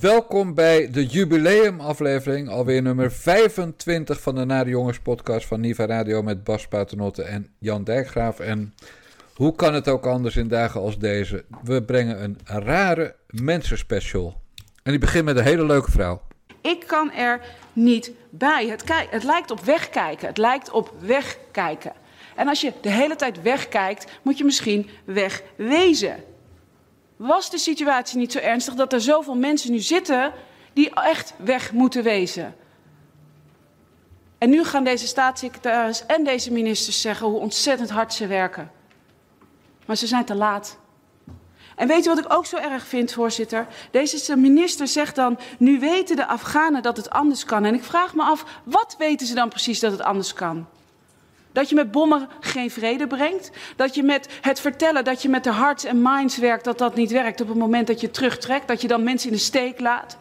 Welkom bij de jubileumaflevering, alweer nummer 25 van de Nare Jongens podcast van Niva Radio met Bas Paternotte en Jan Dijkgraaf. En hoe kan het ook anders in dagen als deze? We brengen een rare mensenspecial. En die begint met een hele leuke vrouw. Ik kan er niet bij. Het, het lijkt op wegkijken. Het lijkt op wegkijken. En als je de hele tijd wegkijkt, moet je misschien wegwezen. Was de situatie niet zo ernstig dat er zoveel mensen nu zitten die echt weg moeten wezen? En nu gaan deze staatssecretaris en deze ministers zeggen hoe ontzettend hard ze werken. Maar ze zijn te laat. En weet je wat ik ook zo erg vind, voorzitter? Deze minister zegt dan, nu weten de Afghanen dat het anders kan. En ik vraag me af, wat weten ze dan precies dat het anders kan? Dat je met bommen geen vrede brengt. Dat je met het vertellen dat je met de hearts en minds werkt, dat dat niet werkt op het moment dat je terugtrekt. Dat je dan mensen in de steek laat.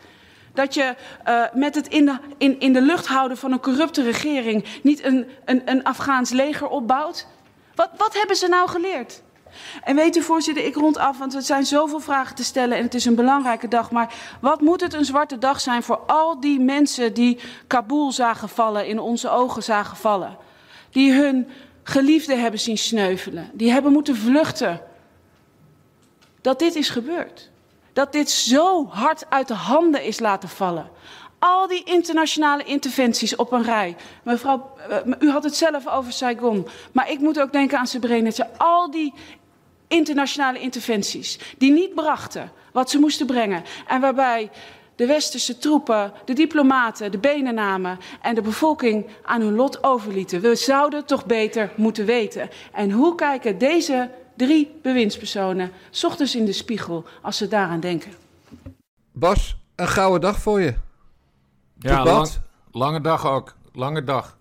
Dat je uh, met het in de, in, in de lucht houden van een corrupte regering niet een, een, een Afghaans leger opbouwt. Wat, wat hebben ze nou geleerd? En weet u, voorzitter, ik rond af, want er zijn zoveel vragen te stellen en het is een belangrijke dag. Maar wat moet het een zwarte dag zijn voor al die mensen die Kabul zagen vallen, in onze ogen zagen vallen? Die hun geliefden hebben zien sneuvelen, die hebben moeten vluchten. Dat dit is gebeurd. Dat dit zo hard uit de handen is laten vallen. Al die internationale interventies op een rij. Mevrouw, eh, u had het zelf over Saigon. Maar ik moet ook denken aan Srebrenica. Al die internationale interventies die niet brachten wat ze moesten brengen. En waarbij de westerse troepen, de diplomaten, de benen namen en de bevolking aan hun lot overlieten. We zouden toch beter moeten weten. En hoe kijken deze drie bewindspersonen ochtends in de spiegel als ze daaraan denken? Bas, een gouden dag voor je. Ja, lang, lange dag ook. Lange dag.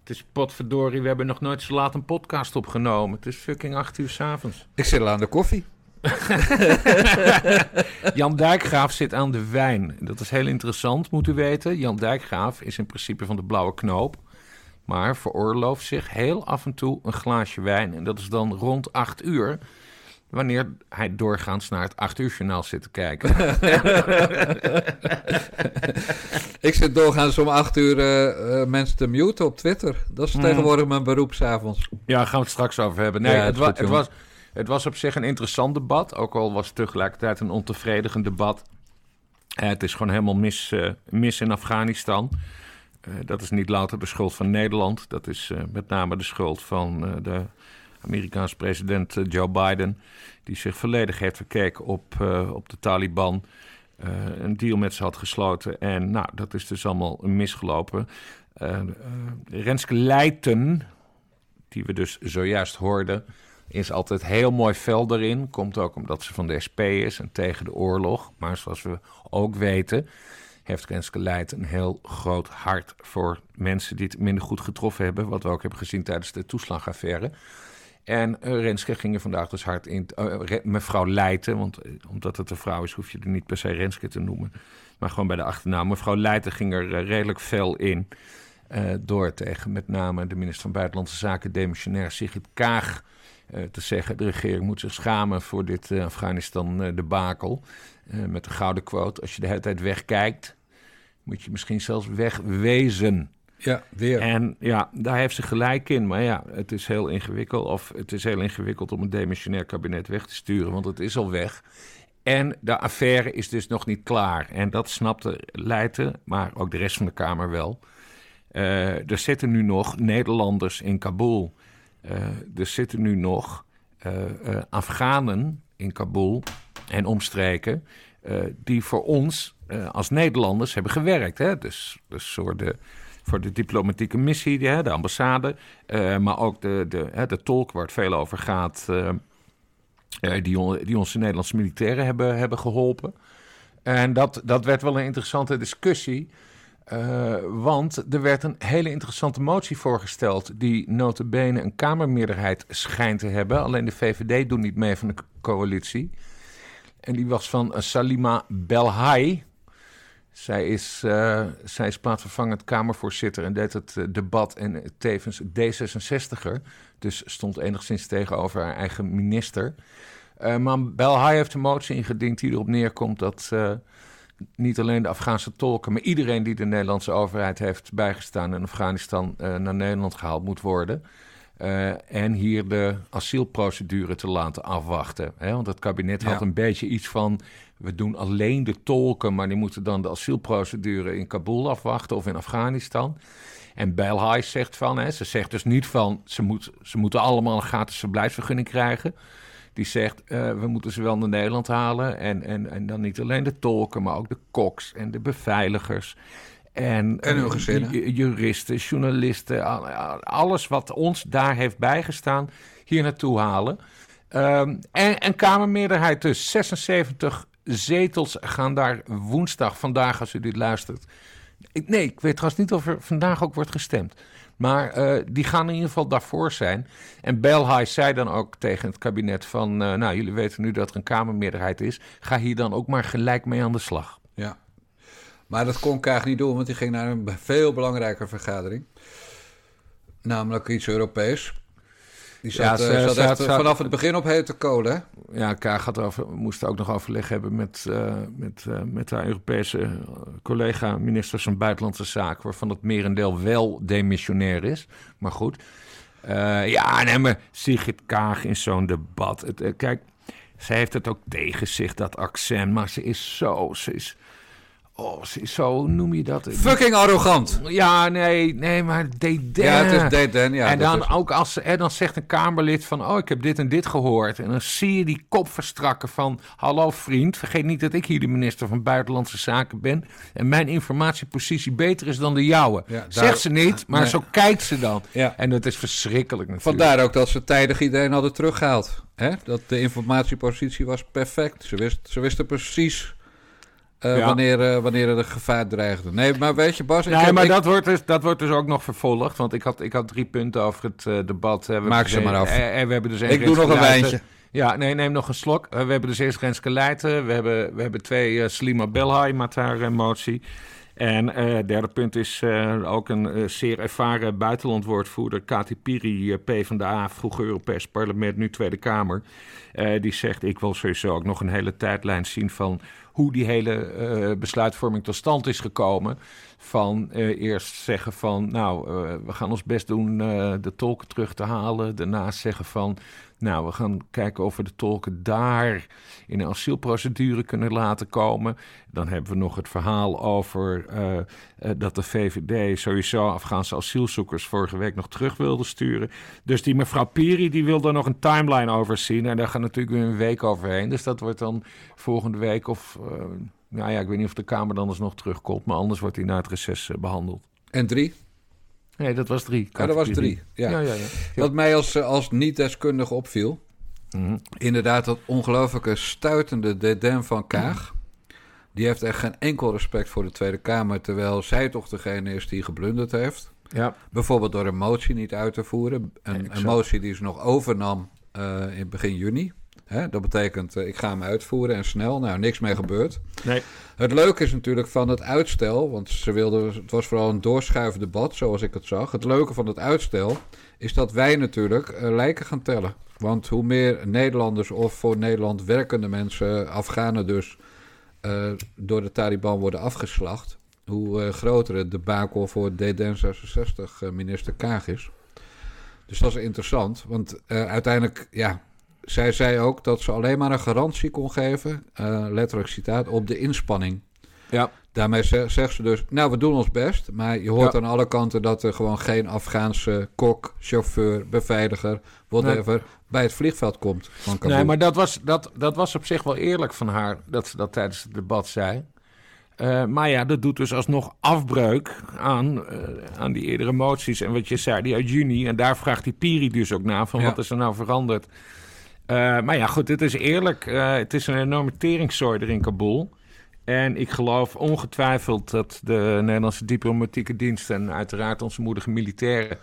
Het is potverdorie, we hebben nog nooit zo laat een podcast opgenomen. Het is fucking acht uur s'avonds. Ik zit al aan de koffie. Jan Dijkgraaf zit aan de wijn. Dat is heel interessant, moet u weten. Jan Dijkgraaf is in principe van de blauwe knoop. Maar veroorlooft zich heel af en toe een glaasje wijn. En dat is dan rond acht uur wanneer hij doorgaans naar het 8 uur journaal zit te kijken. ik zit doorgaans om 8 uur uh, mensen te muten op Twitter. Dat is mm. tegenwoordig mijn beroep s'avonds. Ja, gaan we het straks over hebben. Nee, het, het, was, het was op zich een interessant debat. Ook al was het tegelijkertijd een ontevredigend debat. Uh, het is gewoon helemaal mis, uh, mis in Afghanistan. dat is niet louter de schuld van Nederland. Dat is met name de schuld van de Amerikaanse president eh, Joe Biden, die zich volledig heeft verkeken op, op de Taliban. Een deal met ze had gesloten. En nou, dat is dus allemaal misgelopen. Renske Leijten, die we dus zojuist hoorden, is altijd heel mooi fel erin. Komt ook omdat ze van de SP is en tegen de oorlog. Maar zoals we ook weten, heeft Renske Leijten een heel groot hart voor mensen die het minder goed getroffen hebben. Wat we ook hebben gezien tijdens de toeslagaffaire. En uh, Renske ging er vandaag dus hard in. Uh, mevrouw Leijten, want omdat het een vrouw is, hoef je er niet per se Renske te noemen. Maar gewoon bij de achternaam. Mevrouw Leijten ging er redelijk fel in. door tegen met name de minister van Buitenlandse Zaken, demissionair Sigrid Kaag, te zeggen: de regering moet zich schamen voor dit Afghanistan-debakel. met de gouden quote: als je de hele tijd wegkijkt, moet je misschien zelfs wegwezen. Ja, weer. En ja, daar heeft ze gelijk in. Maar ja, het is heel ingewikkeld. Of het is heel ingewikkeld om een demissionair kabinet weg te sturen, want het is al weg. En de affaire is dus nog niet klaar. En dat snapte Leijten, maar ook de rest van de Kamer wel. Uh, er zitten nu nog Nederlanders in Kabul. Uh, er zitten nu nog uh, Afghanen in Kabul en omstreken. die voor ons als Nederlanders hebben gewerkt. Hè? Dus, dus voor de voor de diplomatieke missie, de, de ambassade. Maar ook de, de, de tolk waar het veel over gaat, die, die onze Nederlandse militairen hebben, hebben geholpen. En dat, dat werd wel een interessante discussie. Uh, want er werd een hele interessante motie voorgesteld... die notabene een Kamermeerderheid schijnt te hebben. Alleen de VVD doet niet mee van de coalitie. En die was van Salima Belhai. Zij is, uh, zij is plaatsvervangend Kamervoorzitter en deed het eh, debat en tevens D66er. Dus stond enigszins tegenover haar eigen minister. Maar Belhaai heeft een motie ingediend die erop neerkomt dat, niet alleen de Afghaanse tolken, maar iedereen die de Nederlandse overheid heeft bijgestaan in Afghanistan naar Nederland gehaald moet worden. en hier de asielprocedure te laten afwachten. Hè? Want het kabinet had een beetje iets van we doen alleen de tolken, maar die moeten dan de asielprocedure in Kabul afwachten of in Afghanistan. En Belhai zegt van, hè, ze zegt dus niet van, ze, moet, ze moeten allemaal een gratis verblijfsvergunning krijgen. Die zegt, uh, we moeten ze wel naar Nederland halen. En, en, en dan niet alleen de tolken, maar ook de koks en de beveiligers. En, en hun gezinnen. juristen, journalisten, alles wat ons daar heeft bijgestaan, hier naartoe halen. Um, en, en Kamermeerderheid dus, 76 zetels gaan daar woensdag, vandaag als u dit luistert. Ik, nee, ik weet trouwens niet of er vandaag ook wordt gestemd. Maar uh, die gaan in ieder geval daarvoor zijn. En Belhai zei dan ook tegen het kabinet van... Uh, nou, jullie weten nu dat er een Kamermeerderheid is. Ga hier dan ook maar gelijk mee aan de slag. Ja, maar dat kon Kaag niet doen, want die ging naar een veel belangrijke vergadering. Namelijk iets Europees. Die zat, ja, uh, zat, vanaf het begin op hete kolen. Ja, Kaag had over, moest ook nog overleg hebben met, uh, met, uh, met haar Europese collega-ministers van Buitenlandse Zaken, waarvan het merendeel wel demissionair is. Maar goed. ja, nee, maar Sigrid Kaag in zo'n debat. Het, kijk, zij heeft het ook tegen zich, dat accent, maar ze is zo. Ze is, Oh, zo noem je dat. Fucking arrogant. Ja, nee, nee, maar deden. Ja, het is deden, ja. En dan ook als hè, dan zegt een Kamerlid van, oh, ik heb dit en dit gehoord. En dan zie je die kop verstrakken van, hallo vriend, vergeet niet dat ik hier de minister van Buitenlandse Zaken ben. En mijn informatiepositie beter is dan de jouwe. Ja, Zegt ze niet, maar zo kijkt ze dan. Ja. En dat is verschrikkelijk natuurlijk. Vandaar ook dat ze tijdig iedereen hadden teruggehaald. Hè? Dat de informatiepositie was perfect. Ze, wist, ze wisten precies uh, wanneer, uh, wanneer er gevaar dreigde. Nee, maar weet je, Bas... Nee, maar dat, wordt dus, dat wordt dus ook nog vervolgd. Want ik had, ik had drie punten over het uh, debat. We Maak ze maar af. En we hebben dus ik doe nog een wijntje. Ja, nee, neem nog een slok. we hebben dus eerst Renske Leijten. We hebben, we hebben twee Slima Belhai met haar motie. En het derde punt is ook een zeer ervaren buitenlandwoordvoerder, Kati Piri, P van de A, vroeger Europees Parlement, nu Tweede Kamer. die zegt: Ik wil sowieso ook nog een hele tijdlijn zien van hoe die hele besluitvorming tot stand is gekomen. Van eerst zeggen van, nou, we gaan ons best doen de tolken terug te halen. Daarnaast zeggen van, nou, we gaan kijken of we de tolken daar in een asielprocedure kunnen laten komen. Dan hebben we nog het verhaal over uh, uh, dat de VVD sowieso Afghaanse asielzoekers vorige week nog terug wilde sturen. Dus die mevrouw Piri die wil daar nog een timeline over zien. En daar gaat natuurlijk weer een week overheen. Dus dat wordt dan volgende week of... Uh, nou ja, ik weet niet of de Kamer dan eens nog terugkomt, maar anders wordt hij na het reces behandeld. En drie? Nee, dat was drie. Ja, dat was drie. Ja. Ja, ja, ja. Wat mij als, eh, als niet-deskundige opviel, mm inderdaad dat ongelooflijke stuitende dédain van Kaag. Die heeft echt geen enkel respect voor de Tweede Kamer, terwijl zij toch degene is die geblunderd heeft. Ja. Bijvoorbeeld door een motie niet uit te voeren. Een, een motie die ze nog overnam uh, in begin juni. Hè? Dat betekent, uh, ik ga hem uitvoeren en snel. Nou, niks mee gebeurd. Nee. Het leuke is natuurlijk van het uitstel, want ze wilden, het was vooral een doorschuiven debat, zoals ik het zag. Het leuke van het uitstel is dat wij natuurlijk uh, lijken gaan tellen. Want hoe meer Nederlanders of voor Nederland werkende mensen, Afghanen dus, uh, door de Taliban worden afgeslacht, hoe uh, groter het debakel voor D66 minister Kaag is. Dus dat is interessant, want uiteindelijk, ja, zij zei ook dat ze alleen maar een garantie kon geven, uh, letterlijk citaat, op de inspanning. Ja. Daarmee zegt ze dus, nou, we doen ons best. Maar je hoort aan alle kanten dat er gewoon geen Afghaanse kok, chauffeur, beveiliger, whatever, bij het vliegveld komt. nee, maar dat was, dat, dat was op zich wel eerlijk van haar, dat ze dat tijdens het debat zei. Uh, maar ja, dat doet dus alsnog afbreuk aan, uh, aan die eerdere moties. En wat je zei, die uit juni. En daar vraagt die Piri dus ook naar, van wat is er nou veranderd? Uh, maar ja, goed, het is eerlijk. Uh, het is een enorme teringzooi er in Kabul. En ik geloof ongetwijfeld dat de Nederlandse diplomatieke dienst... en uiteraard onze moedige militairen...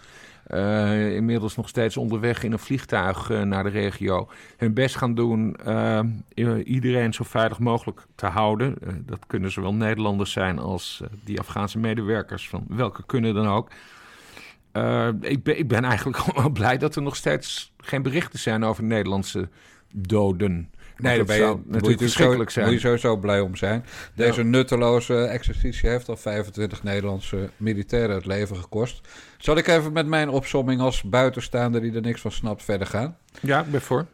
Uh, inmiddels nog steeds onderweg in een vliegtuig naar de regio... hun best gaan doen iedereen zo veilig mogelijk te houden. dat kunnen zowel Nederlanders zijn als die Afghaanse medewerkers... van welke kunnen dan ook... Uh, ik, ben, ik ben eigenlijk wel blij dat er nog steeds geen berichten zijn over Nederlandse doden. Nee, daar ben je natuurlijk verschrikkelijk zijn. moet je sowieso blij om zijn. Deze nutteloze exercitie heeft al 25 Nederlandse militairen het leven gekost. Zal ik even met mijn opsomming als buitenstaander die er niks van snapt verder gaan? Ja, ik ben voor.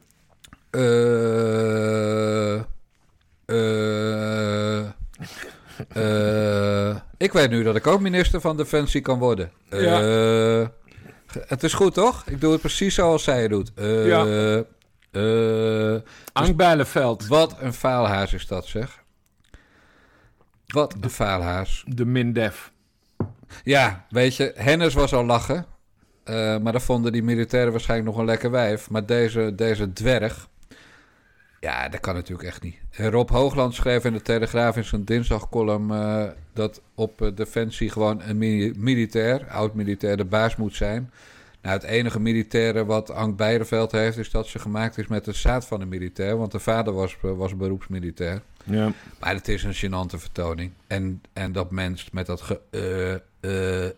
Uh, uh, ik weet nu dat ik ook minister van Defensie kan worden. Ja. Het is goed, toch? Ik doe het precies zoals zij het doet. ja. Uh. Wat een faalhaas is dat, zeg. Wat een faalhaas. De Mindef. Ja, weet je, Hennis was al lachen. Uh, maar dan vonden die militairen waarschijnlijk nog een lekker wijf. Maar deze, deze dwerg... Ja, dat kan natuurlijk echt niet. Rob Hoogland schreef in de Telegraaf in zijn dinsdagcolumn... Uh, dat op Defensie gewoon een militair, oud-militair, de baas moet zijn... Nou, het enige militaire wat Ank Beireveld heeft, is dat ze gemaakt is met de zaad van een militair. Want de vader was, was beroepsmilitair. Ja. Maar het is een gênante vertoning. En, en dat mens met dat ge, uh,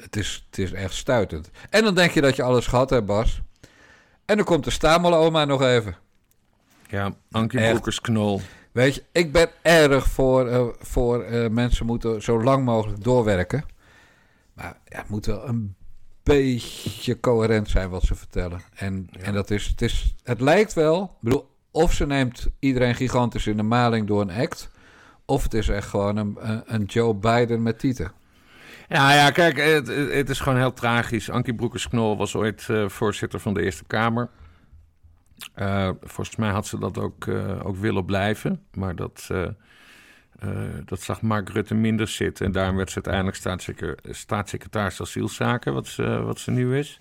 het, is, het is echt stuitend. En dan denk je dat je alles gehad hebt, Bas. En dan komt de Stamel-oma nog even. Ja, Ankie Broekers knol. Weet je, ik ben erg voor, voor mensen moeten zo lang mogelijk doorwerken. Maar ja, het moet wel een beetje coherent zijn wat ze vertellen. En, en dat is het, is, het lijkt wel, ik bedoel, of ze neemt iedereen gigantisch in de maling door een act, of het is echt gewoon een, een Joe Biden met tieten. Ja, ja, kijk, het, het is gewoon heel tragisch. Ankie Broekers-Knol was ooit uh, voorzitter van de Eerste Kamer. Uh, volgens mij had ze dat ook, uh, ook willen blijven, maar dat uh, dat zag Mark Rutte minder zitten. En daarom werd ze uiteindelijk staatssecretaris asielzaken, wat ze, wat ze nu is.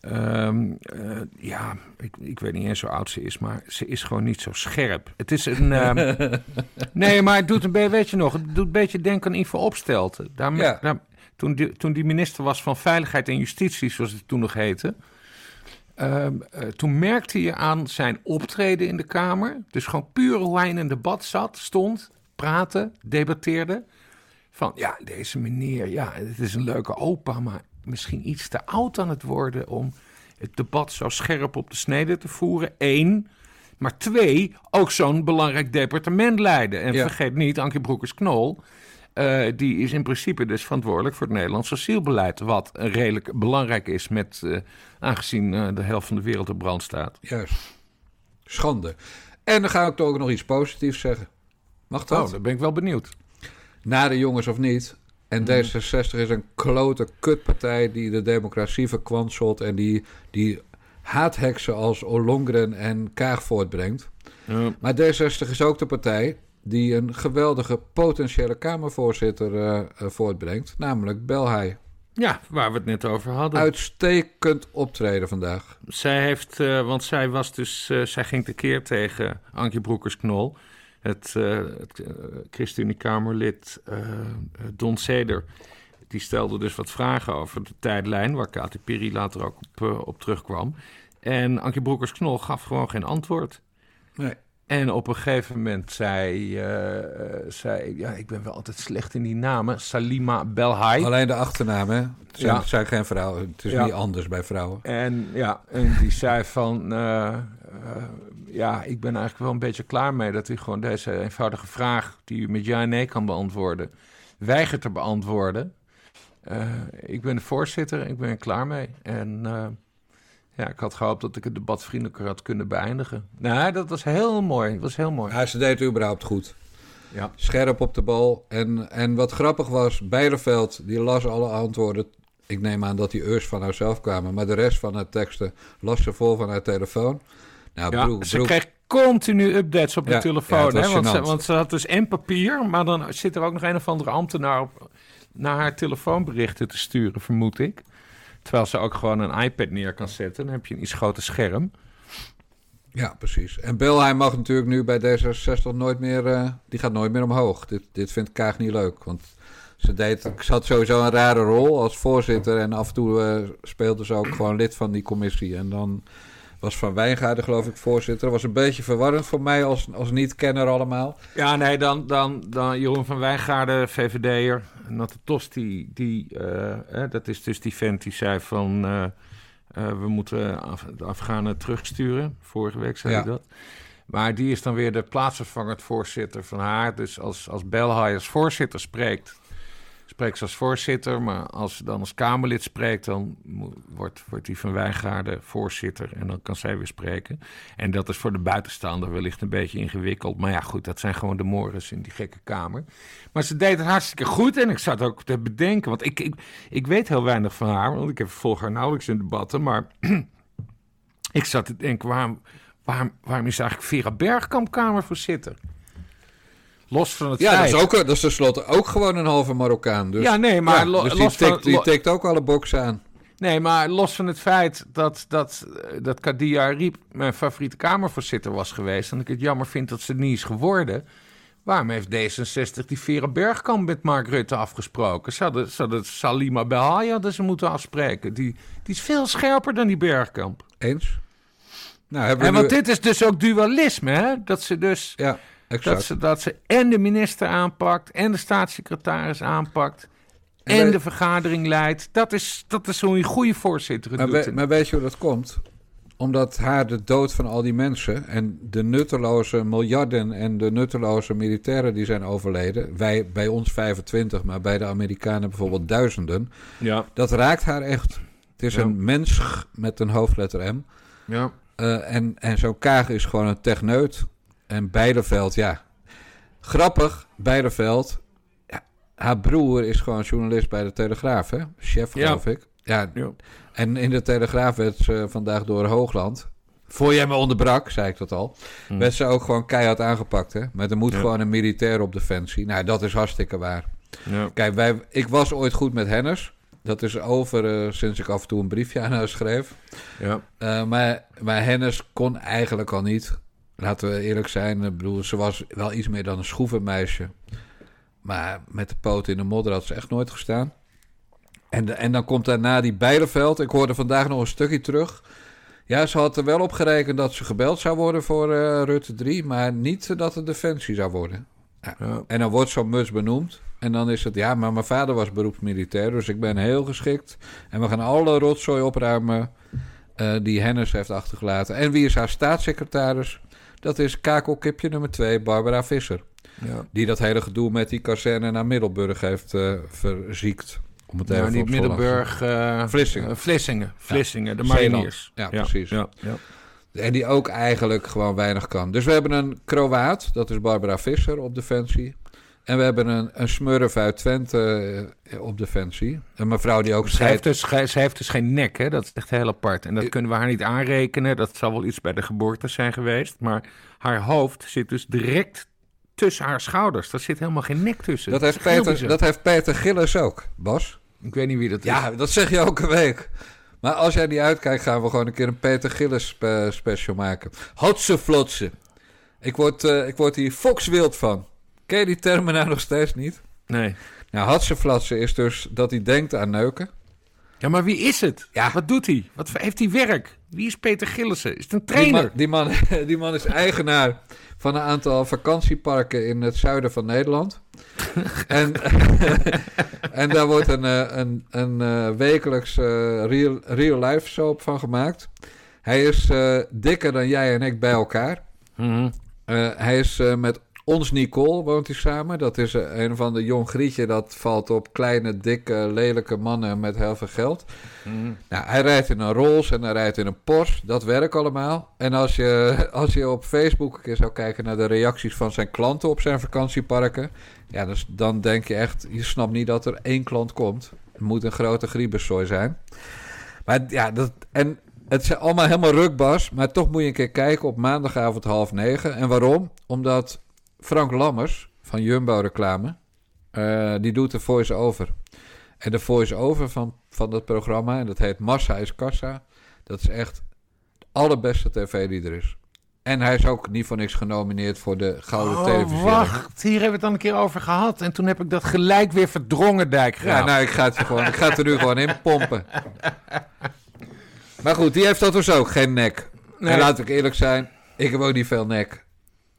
Um, uh, ja, ik, ik weet niet eens hoe oud ze is, maar ze is gewoon niet zo scherp. Het is een. Um, nee, maar het doet een beetje, weet je nog, het doet een beetje denken aan Ivo Opstelten. Daar, ja. daar, toen, die, toen die minister was van Veiligheid en Justitie, zoals het toen nog heette. Um, uh, toen merkte je aan zijn optreden in de Kamer. Dus gewoon puur hoe hij in een debat zat, stond praten, debatteerde. Van ja, deze meneer, ja, het is een leuke opa, maar misschien iets te oud aan het worden om het debat zo scherp op de snede te voeren. Eén. Maar twee, ook zo'n belangrijk departement leiden. En vergeet niet, Ankie Broekers-Knol, uh, die is in principe dus verantwoordelijk voor het Nederlands asielbeleid. Wat redelijk belangrijk is, met, uh, aangezien uh, de helft van de wereld op brand staat. Juist. Schande. En dan ga ik toch ook nog iets positiefs zeggen. Mag dat? Oh, dan ben ik wel benieuwd. Na de jongens of niet. En hmm. D66 is een klote kutpartij die de democratie verkwanselt... en die, die haatheksen als Ollongren en Kaag voortbrengt. Ja. Maar D66 is ook de partij die een geweldige potentiële Kamervoorzitter uh, voortbrengt, namelijk Belhai. Ja, waar we het net over hadden. Uitstekend optreden vandaag. Zij heeft, uh, want zij was dus, uh, zij ging tekeer tegen Ankie Broekers-Knol het, het ChristenUnie-Kamerlid Don Seder... die stelde dus wat vragen over de tijdlijn... waar Katy Piri later ook op, op terugkwam. En Ankie Broekers-Knol gaf gewoon geen antwoord. Nee. En op een gegeven moment zei, uh, zei, ja, ik ben wel altijd slecht in die namen, Salima Belhai. Alleen de achternaam, hè? Het zijn, ja. zijn geen vrouwen. Het is niet anders bij vrouwen. En ja, en die zei van, uh, ja, ik ben eigenlijk wel een beetje klaar mee dat u gewoon deze eenvoudige vraag, die u met ja en nee kan beantwoorden, weigert te beantwoorden. ik ben de voorzitter, ik ben er klaar mee. En ja, ik had gehoopt dat ik het debat vriendelijker had kunnen beëindigen. Nou, dat was heel mooi. Dat was heel mooi. Ja, ze deed het überhaupt goed. Ja. Scherp op de bal. En, en wat grappig was, Bijleveld, die las alle antwoorden. Ik neem aan dat die eerst van haarzelf kwamen. Maar de rest van de teksten las ze vol van haar telefoon. Nou, ja, broek, ze kreeg continu updates op de telefoon. hè? Want, ze, want ze had dus en papier, maar dan zit er ook nog een of andere ambtenaar op, naar haar telefoonberichten te sturen, vermoed ik. Terwijl ze ook gewoon een iPad neer kan zetten. Dan heb je een iets groter scherm. Ja, precies. En Belheim mag natuurlijk nu bij D66 nooit meer... Uh, die gaat nooit meer omhoog. Dit, dit vindt Kaag niet leuk. Want ze deed, ze had sowieso een rare rol als voorzitter. En af en toe uh, speelde ze ook gewoon lid van die commissie. En dan was Van Wijngaarden, geloof ik, voorzitter. Dat was een beetje verwarrend voor mij als, als niet-kenner allemaal. Ja, nee, dan, dan, dan Jeroen van Wijngaarden, VVD'er. Natte Tos, die, die uh, dat is dus die vent die zei van... Uh, we moeten Af de Afghanen terugsturen. Vorige week zei hij dat. Maar die is dan weer de plaatsvervangend voorzitter van haar. Dus als, als Belhaai als voorzitter spreekt, spreekt ze als voorzitter. Maar als ze dan als Kamerlid spreekt, dan wordt, wordt die van Wijngaarden voorzitter. En dan kan zij weer spreken. En dat is voor de buitenstaander wellicht een beetje ingewikkeld. Maar ja, goed, dat zijn gewoon de mores in die gekke kamer. Maar ze deed het hartstikke goed. En ik zat ook te bedenken, want ik, ik, ik weet heel weinig van haar. Want ik heb volg haar nauwelijks in debatten. Maar ik zat te denken, waarom, waarom, waarom is eigenlijk Vera Bergkamp kamervoorzitter? Los van het ja, feit... dat is, ook, dat is tenslotte ook gewoon een halve Marokkaan. Dus, ja, nee, maar... Ja, dus die, tikt, die tikt ook alle boxen aan. Nee, maar los van het feit dat, dat, dat Kadia Riep mijn favoriete kamervoorzitter was geweest... en ik het jammer vind dat ze niet is geworden... waarom heeft D66 die Vera Bergkamp met Mark Rutte afgesproken? Ze hadden, ze hadden Salima Belhaja hadden ze moeten afspreken. Die, die is veel scherper dan die Bergkamp. Eens? Nou, hebben en want dit is dus ook dualisme, hè? Dat ze dus... Ja. Dat ze, dat ze en de minister aanpakt, en de staatssecretaris aanpakt, en, de vergadering leidt. Dat is, dat is een goede voorzitter maar, doet. maar weet je hoe dat komt? Omdat haar de dood van al die mensen en de nutteloze miljarden en de nutteloze militairen die zijn overleden. Wij bij ons 25, maar bij de Amerikanen bijvoorbeeld duizenden. Ja. Dat raakt haar echt. Het is een mens met een hoofdletter M. Ja. Uh, en en zo'n Kaag is gewoon een techneut. En Beideveld, ja. Grappig, Beideveld. Ja, haar broer is gewoon journalist bij de Telegraaf, hè? Chef, geloof ik. Ja. ja. En in de Telegraaf werd ze vandaag door Hoogland. Voor jij me onderbrak, zei ik dat al. Hmm. Werd ze ook gewoon keihard aangepakt, hè? Maar er moet gewoon een militair op defensie. Nou, dat is hartstikke waar. Ja. Kijk, wij, ik was ooit goed met Hennis. Dat is over uh, sinds ik af en toe een briefje aan haar schreef. Ja. Uh, maar, maar Hennis kon eigenlijk al niet. Laten we eerlijk zijn. Ik bedoel, ze was wel iets meer dan een schroevenmeisje. Maar met de poot in de modder had ze echt nooit gestaan. En, en dan komt daarna die Bijleveld. Ik hoorde vandaag nog een stukje terug. Ja, ze had er wel op gerekend dat ze gebeld zou worden voor uh, Rutte 3. Maar niet dat het Defensie zou worden. Ja. Ja. En dan wordt zo'n mus benoemd. En dan is het, ja, maar mijn vader was beroepsmilitair. Dus ik ben heel geschikt. En we gaan alle rotzooi opruimen uh, die Hennis heeft achtergelaten. En wie is haar staatssecretaris? Dat is kakelkipje nummer 2, Barbara Visser. Ja. Die dat hele gedoe met die kazerne naar Middelburg heeft uh, verziekt. Om het even niet Middelburg... Uh, Vlissingen. Vlissingen. Vlissingen, de mariniers. Ja, precies. Ja, ja. En die ook eigenlijk gewoon weinig kan. Dus we hebben een Kroaat, dat is Barbara Visser op Defensie. En we hebben een, een smurf uit Twente uh, op Defensie. Een mevrouw die ook... Ze heeft, dus, ze heeft dus geen nek, hè? Dat is echt heel apart. En dat kunnen we haar niet aanrekenen. Dat zal wel iets bij de geboorte zijn geweest. Maar haar hoofd zit dus direct tussen haar schouders. Daar zit helemaal geen nek tussen. Dat, heeft, Peter, dat heeft Peter Gillis ook, Bas. Ik weet niet wie dat is. Ja, dat zeg je elke week. Maar als jij niet uitkijkt, gaan we gewoon een keer een Peter Gillis special maken. Hotse flotse. Ik word, uh, ik word hier fokswild van. Ken je die termen nou nog steeds niet? Nee. Nou, hatseflatsen is dus dat hij denkt aan neuken. Ja, maar wie is het? Ja. Wat doet hij? Wat heeft hij werk? Wie is Peter Gillissen? Is het een trainer? Die man, die man, die man is eigenaar van een aantal vakantieparken in het zuiden van Nederland. en, en daar wordt een, eh, een, een, een eh, wekelijks uh, real, real life soap van gemaakt. Hij is uh, dikker dan jij en ik bij elkaar. Mm -hmm. uh, hij is met ons Nicole woont hij samen. Dat is een van de jong Grietje. Dat valt op kleine, dikke, lelijke mannen met heel veel geld. Mm. Nou, hij rijdt in een Rolls en hij rijdt in een Porsche. Dat werkt allemaal. En als je, als je op Facebook een keer zou kijken naar de reacties van zijn klanten op zijn vakantieparken. Ja, dus dan denk je echt, je snapt niet dat er één klant komt. Het moet een grote griebersooi zijn. Maar ja, dat, en het is allemaal helemaal rukbas. Maar toch moet je een keer kijken op maandagavond half negen. En waarom? Omdat Frank Lammers van Jumbo Reclame, uh, die doet de voice-over. En de voice-over van, van dat programma, en dat heet Massa is Kassa, dat is echt de allerbeste tv die er is. En hij is ook niet voor niks genomineerd voor de Gouden oh, Televisie. Wacht, hier hebben we het dan een keer over gehad. En toen heb ik dat gelijk weer verdrongen, Dijkgraaf. Ja, nou, ik ga het, gewoon, ik ga het er nu gewoon in pompen. Maar goed, die heeft dat dus ook, geen nek. Nee. En laat ik eerlijk zijn, ik heb ook niet veel nek.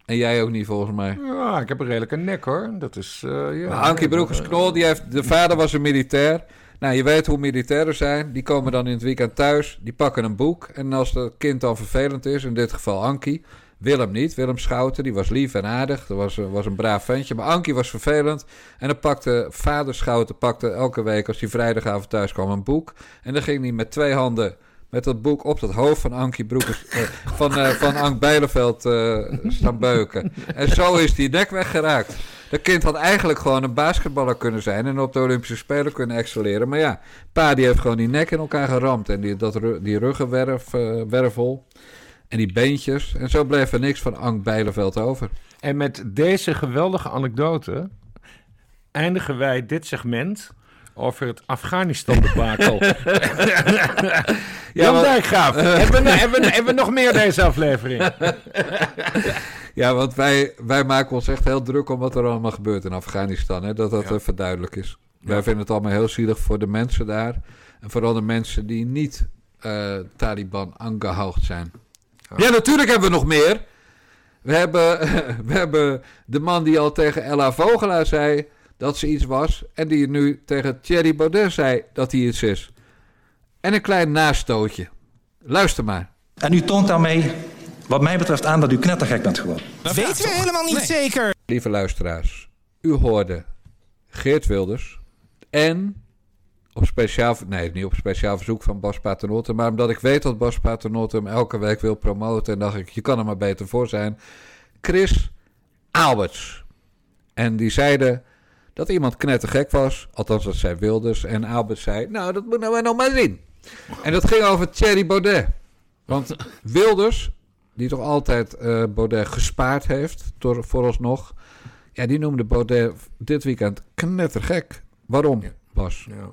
En jij ook niet, volgens mij. Ja, ik heb een redelijke nek, hoor. Dat is, uh, ja. Ankie Broekers-Knol, die heeft... De vader was een militair. Nou, je weet hoe militairen zijn. Die komen dan in het weekend thuis. Die pakken een boek. En als het kind dan vervelend is, in dit geval Ankie... Willem niet. Willem Schouten, die was lief en aardig. Dat was, was een braaf ventje. Maar Ankie was vervelend. En dan pakte vader Schouten pakte elke week als hij vrijdagavond thuis kwam een boek. En dan ging hij met twee handen met dat boek op het hoofd van Ankie Broekers, uh, van, uh, van Ank Bijleveld uh, staan beuken. En zo is die nek weggeraakt. Dat kind had eigenlijk gewoon een basketballer kunnen zijn en op de Olympische Spelen kunnen excelleren. Maar ja, pa die heeft gewoon die nek in elkaar geramd en die, dat, die ruggenwervel en die beentjes. En zo bleef er niks van Ank Bijleveld over. En met deze geweldige anekdote eindigen wij dit segment over het Afghanistan-debakel. ja, Jan Dijkgraaf, hebben, we, hebben, we, hebben we nog meer deze aflevering? ja, want wij, wij maken ons echt heel druk om wat er allemaal gebeurt in Afghanistan. Hè? Dat dat ja. even duidelijk is. Wij vinden het allemaal heel zielig voor de mensen daar. En vooral de mensen die niet uh, Taliban aangehoogd zijn. Ja. natuurlijk hebben we nog meer. We hebben, we hebben de man die al tegen Ella Vogelaar zei dat ze iets was. En die nu tegen Thierry Baudet zei dat hij iets is. En een klein nastootje. Luister maar. En u toont daarmee, wat mij betreft, aan dat u knettergek bent geworden. Dat weten we helemaal niet zeker. Lieve luisteraars, u hoorde Geert Wilders en op speciaal, nee, niet op speciaal verzoek van Bas Paternotte, maar omdat ik weet dat Bas Paternotte hem elke week wil promoten en dacht ik, je kan er maar beter voor zijn. Chris Alberts. En die zeiden dat iemand knettergek was. Althans, dat zei Wilders. En Albert zei, nou, dat moeten we nog maar zien. En dat ging over Thierry Baudet. Want Wilders, die toch altijd uh, Baudet gespaard heeft, door, vooralsnog... Ja, die noemde Baudet dit weekend knettergek. Waarom, Bas? Ja.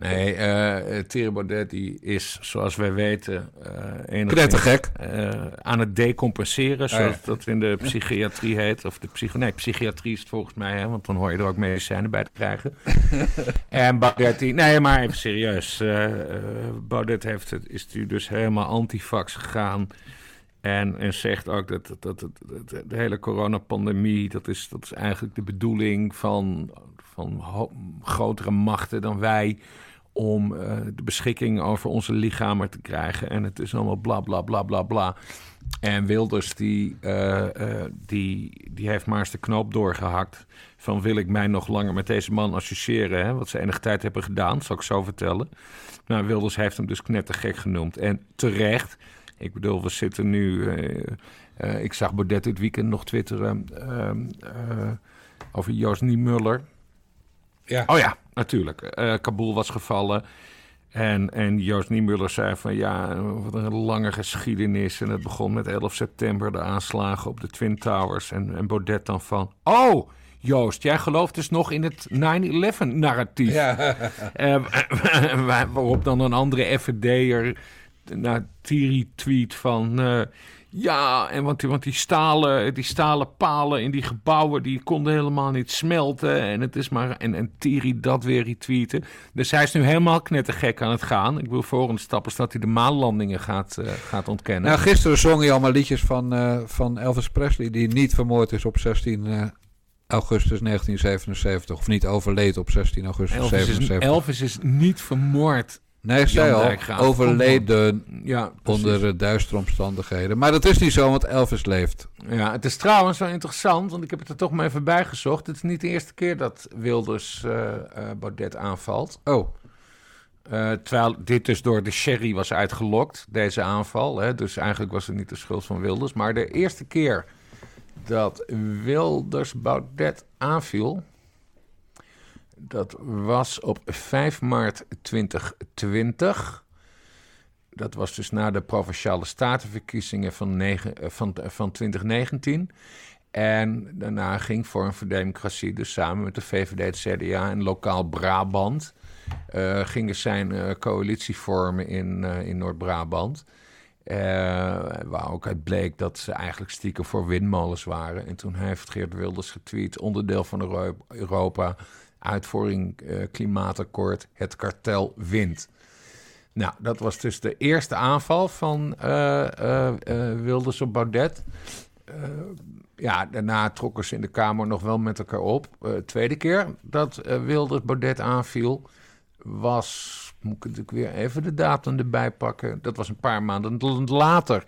Nee, uh, Thierry Baudet die is, zoals wij weten, uh, enigszins uh, aan het decompenseren, oh, zoals dat in de psychiatrie heet. Of de psycho nee, psychiatrie is het volgens mij, hè, want dan hoor je er ook medicijnen bij te krijgen. en Baudet, die, nee, maar even serieus. Baudet heeft het, is nu dus helemaal antifax gegaan. En, en zegt ook dat, dat, dat, dat de hele coronapandemie, dat is, dat is eigenlijk de bedoeling van, van grotere machten dan wij om uh, de beschikking over onze lichamen te krijgen. En het is allemaal bla bla bla bla bla. En Wilders die, uh, uh, die, die heeft maar eens de knoop doorgehakt. Van wil ik mij nog langer met deze man associëren? Hè? Wat ze enige tijd hebben gedaan, zal ik zo vertellen. Nou, Wilders heeft hem dus knettergek genoemd. En terecht. Ik bedoel, we zitten nu... ik zag Baudet dit weekend nog twitteren over Joost Niemuller. Ja. Oh ja, natuurlijk. Uh, Kabul was gevallen. En, en Joost Niemuller zei van ja, wat een lange geschiedenis. En het begon met 11 september, de aanslagen op de Twin Towers. En, en Baudet dan van, oh, Joost, jij gelooft dus nog in het 9-11-narratief. Ja. Uh, waarop dan een andere FVD'er naar Thierry tweet van... Uh, ja, en want, want die, stalen, die stalen palen in die gebouwen, die konden helemaal niet smelten. En het is maar. En, en Thierry dat weer retweeten. Dus hij is nu helemaal knettergek aan het gaan. Ik wil volgende stap is dat hij de maanlandingen gaat, uh, gaat ontkennen. Nou, gisteren zong hij allemaal liedjes van, uh, van Elvis Presley, die niet vermoord is op 16 uh, augustus 1977. Of niet overleed op 16 augustus Elvis 1977. Elvis is niet vermoord Nee, zei al, overleden ja, onder duistere omstandigheden. Maar dat is niet zo, want Elvis leeft. Ja, het is trouwens wel interessant, want ik heb het er toch maar even bij gezocht. Het is niet de eerste keer dat Wilders uh, uh, Baudet aanvalt. Oh. Uh, terwijl dit dus door de sherry was uitgelokt, deze aanval. Hè? Dus eigenlijk was het niet de schuld van Wilders. Maar de eerste keer dat Wilders Baudet aanviel dat was op 5 maart 2020. Dat was dus na de provinciale statenverkiezingen van, negen, eh, van, eh, van 2019. En daarna ging Vorm voor Democratie, dus samen met de VVD, het CDA en lokaal Brabant, uh, gingen zijn coalitie vormen in, in Noord-Brabant. waar ook uit bleek dat ze eigenlijk stiekem voor windmolens waren. En toen heeft Geert Wilders getweet, onderdeel van Europa uitvoering uh, klimaatakkoord, het kartel wint. Nou, dat was dus de eerste aanval van uh, Wilders op Baudet. ja, daarna trokken ze in de Kamer nog wel met elkaar op. tweede keer dat Wilders Baudet aanviel, was, moet ik natuurlijk weer even de datum erbij pakken. Dat was een paar maanden later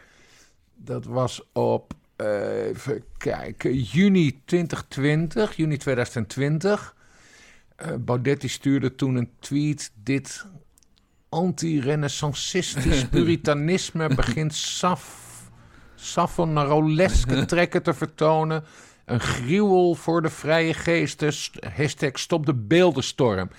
dat was op, even kijken, juni 2020, juni 2020. Uh, Baudet stuurde toen een tweet, dit anti-renaissancistisch puritanisme begint saf, savonaroleske trekken te vertonen. Een gruwel voor de vrije geesten. Hashtag stop de beeldenstorm.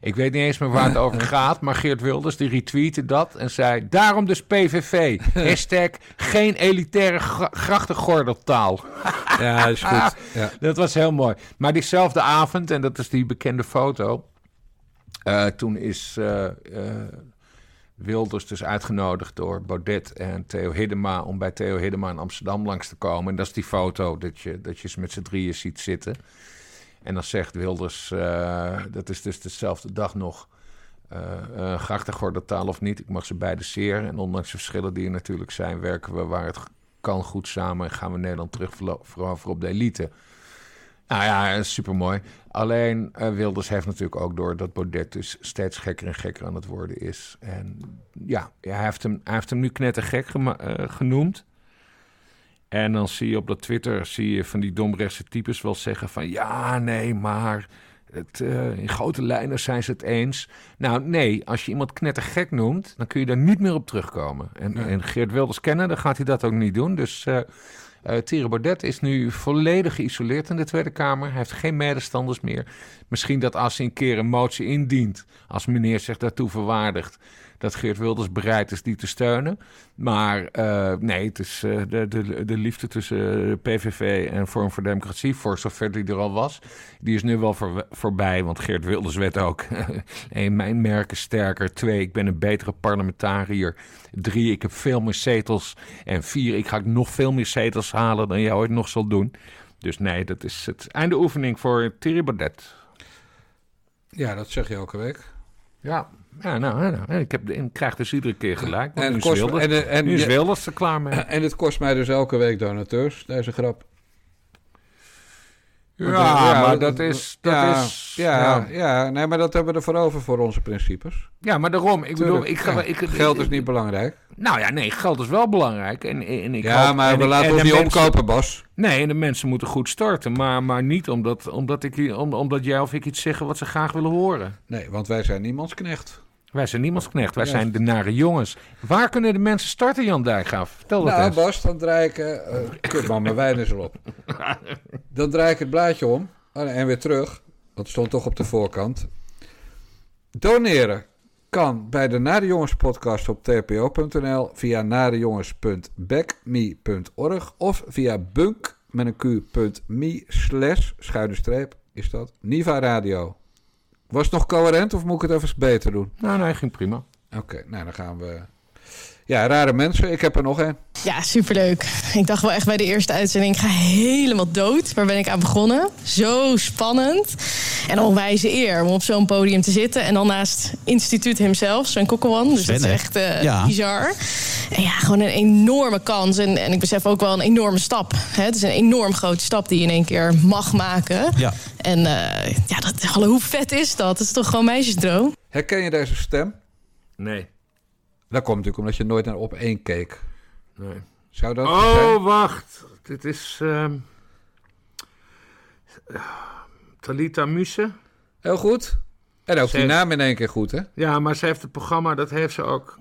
Ik weet niet eens meer waar het over gaat, maar Geert Wilders die retweette dat en zei... Daarom dus PVV. Hashtag geen elitaire grachtengordeltaal. Ja, is goed. Ja. Dat was heel mooi. Maar diezelfde avond, en dat is die bekende foto... Uh, toen is uh, uh, Wilders dus uitgenodigd door Baudet en Theo Hiddema... om bij Theo Hiddema in Amsterdam langs te komen. En dat is die foto dat je, dat je ze met z'n drieën ziet zitten... En dan zegt Wilders, uh, dat is dus dezelfde dag nog, uh, uh, grachtengordeltaal of niet. Ik mag ze beide zeer. En ondanks de verschillen die er natuurlijk zijn, werken we waar het kan goed samen. En gaan we Nederland terug voor op de elite. Nou ja, supermooi. Alleen uh, Wilders heeft natuurlijk ook door dat Baudet dus steeds gekker en gekker aan het worden is. En ja, hij, heeft hem, hij heeft hem nu knettergek uh, genoemd. En dan zie je op dat Twitter zie je van die domrechtse types wel zeggen van ja, nee, maar het, uh, in grote lijnen zijn ze het eens. Nou, nee, als je iemand knettergek noemt, dan kun je daar niet meer op terugkomen. En, en Geert Wilders kennen, dan gaat hij dat ook niet doen. Dus uh, uh, Thierry Baudet is nu volledig geïsoleerd in de Tweede Kamer. Hij heeft geen medestanders meer. Misschien dat als hij een keer een motie indient, als meneer zich daartoe verwaardigt, dat Geert Wilders bereid is die te steunen. Maar uh, nee, het is uh, de, de, de liefde tussen de PVV en Vorm voor Democratie, voor zover die er al was, die is nu wel voor, voorbij. Want Geert Wilders werd ook, één, mijn merken sterker. Twee, ik ben een betere parlementariër. Drie, ik heb veel meer zetels. En vier, ik ga nog veel meer zetels halen dan jij ooit nog zal doen. Dus nee, dat is het einde oefening voor Thierry Baudet. Ja, dat zeg je elke week. Ja, ja, nou, nou ik, heb, ik krijg dus iedere keer gelijk. En nu, kost, is Wilders, en, en, nu is Wilders er klaar mee. En het kost mij dus elke week donateurs, deze grap. Ja, ja, maar dat is... Dat ja, is ja, ja, ja. nee, maar dat hebben we ervoor over voor onze principes. Ja, maar daarom. Ik bedoel, ik, ga, ik, geld is niet belangrijk. Nou ja, nee, geld is wel belangrijk. En, en ik ja, maar we laten ons niet omkopen, Bas. Nee, en de mensen moeten goed starten. Maar, maar niet omdat, omdat, ik, om, omdat jij of ik iets zeggen wat ze graag willen horen. Nee, want wij zijn niemands knecht. Wij zijn niemands knecht. Wij zijn de nare jongens. Waar kunnen de mensen starten, Jan Dijkgraaf? Vertel dat nou, eens. Bas, dan draai ik... Uh, kut man, mijn wijn is erop. Dan draai ik het blaadje om. Oh, en weer terug. Dat stond toch op de voorkant. Doneren kan bij de Nare Jongens podcast op tpo.nl, via narejongens.backme.org of via bunk met een q.me slash schuine streep is dat Niva Radio. Was het nog coherent of moet ik het even beter doen? Nou, nee, ging prima. Oké, nou dan gaan we ja, rare mensen. Ik heb er nog een. Ja, superleuk. Ik dacht wel echt bij de eerste uitzending, ik ga helemaal dood. Waar ben ik aan begonnen? Zo spannend. En onwijze eer om op zo'n podium te zitten. En dan naast instituut hemzelf, zo'n kokkelwan. Dus dat is echt uh, bizar. En ja, gewoon een enorme kans. En, en ik besef ook wel een enorme stap. Hè? Het is een enorm grote stap die je in één keer mag maken. Ja. En uh, ja, dat, hoe vet is dat? Dat is toch gewoon meisjesdroom? Herken je deze stem? Nee. Dat komt natuurlijk omdat je nooit naar op één keek. Nee. Zou dat oh, wacht. Dit is... Uh, Talita Muse. Heel goed. En ook die naam in één keer goed, hè? Ja, maar ze heeft het programma, dat heeft ze ook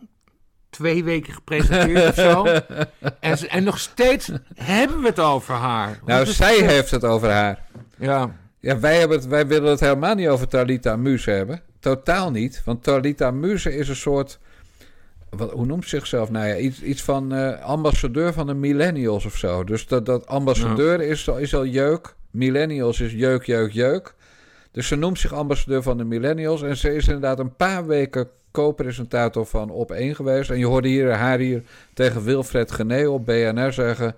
twee weken gepresenteerd of zo. En, en nog steeds hebben we het over haar. Nou, zij heeft het over haar. Ja. Ja, wij, hebben het, wij willen het helemaal niet over Talita Muse hebben. Totaal niet. Want Talita Muse is een soort wat, hoe noemt zichzelf? Nou ja, iets, iets van uh, ambassadeur van de millennials of zo. Dus dat, dat ambassadeur is, is al jeuk. Millennials is jeuk, jeuk, jeuk. Dus ze noemt zich ambassadeur van de millennials. En ze is inderdaad een paar weken co-presentator van Op 1 geweest. En je hoorde hier, haar hier tegen Wilfred Gené op BNR zeggen...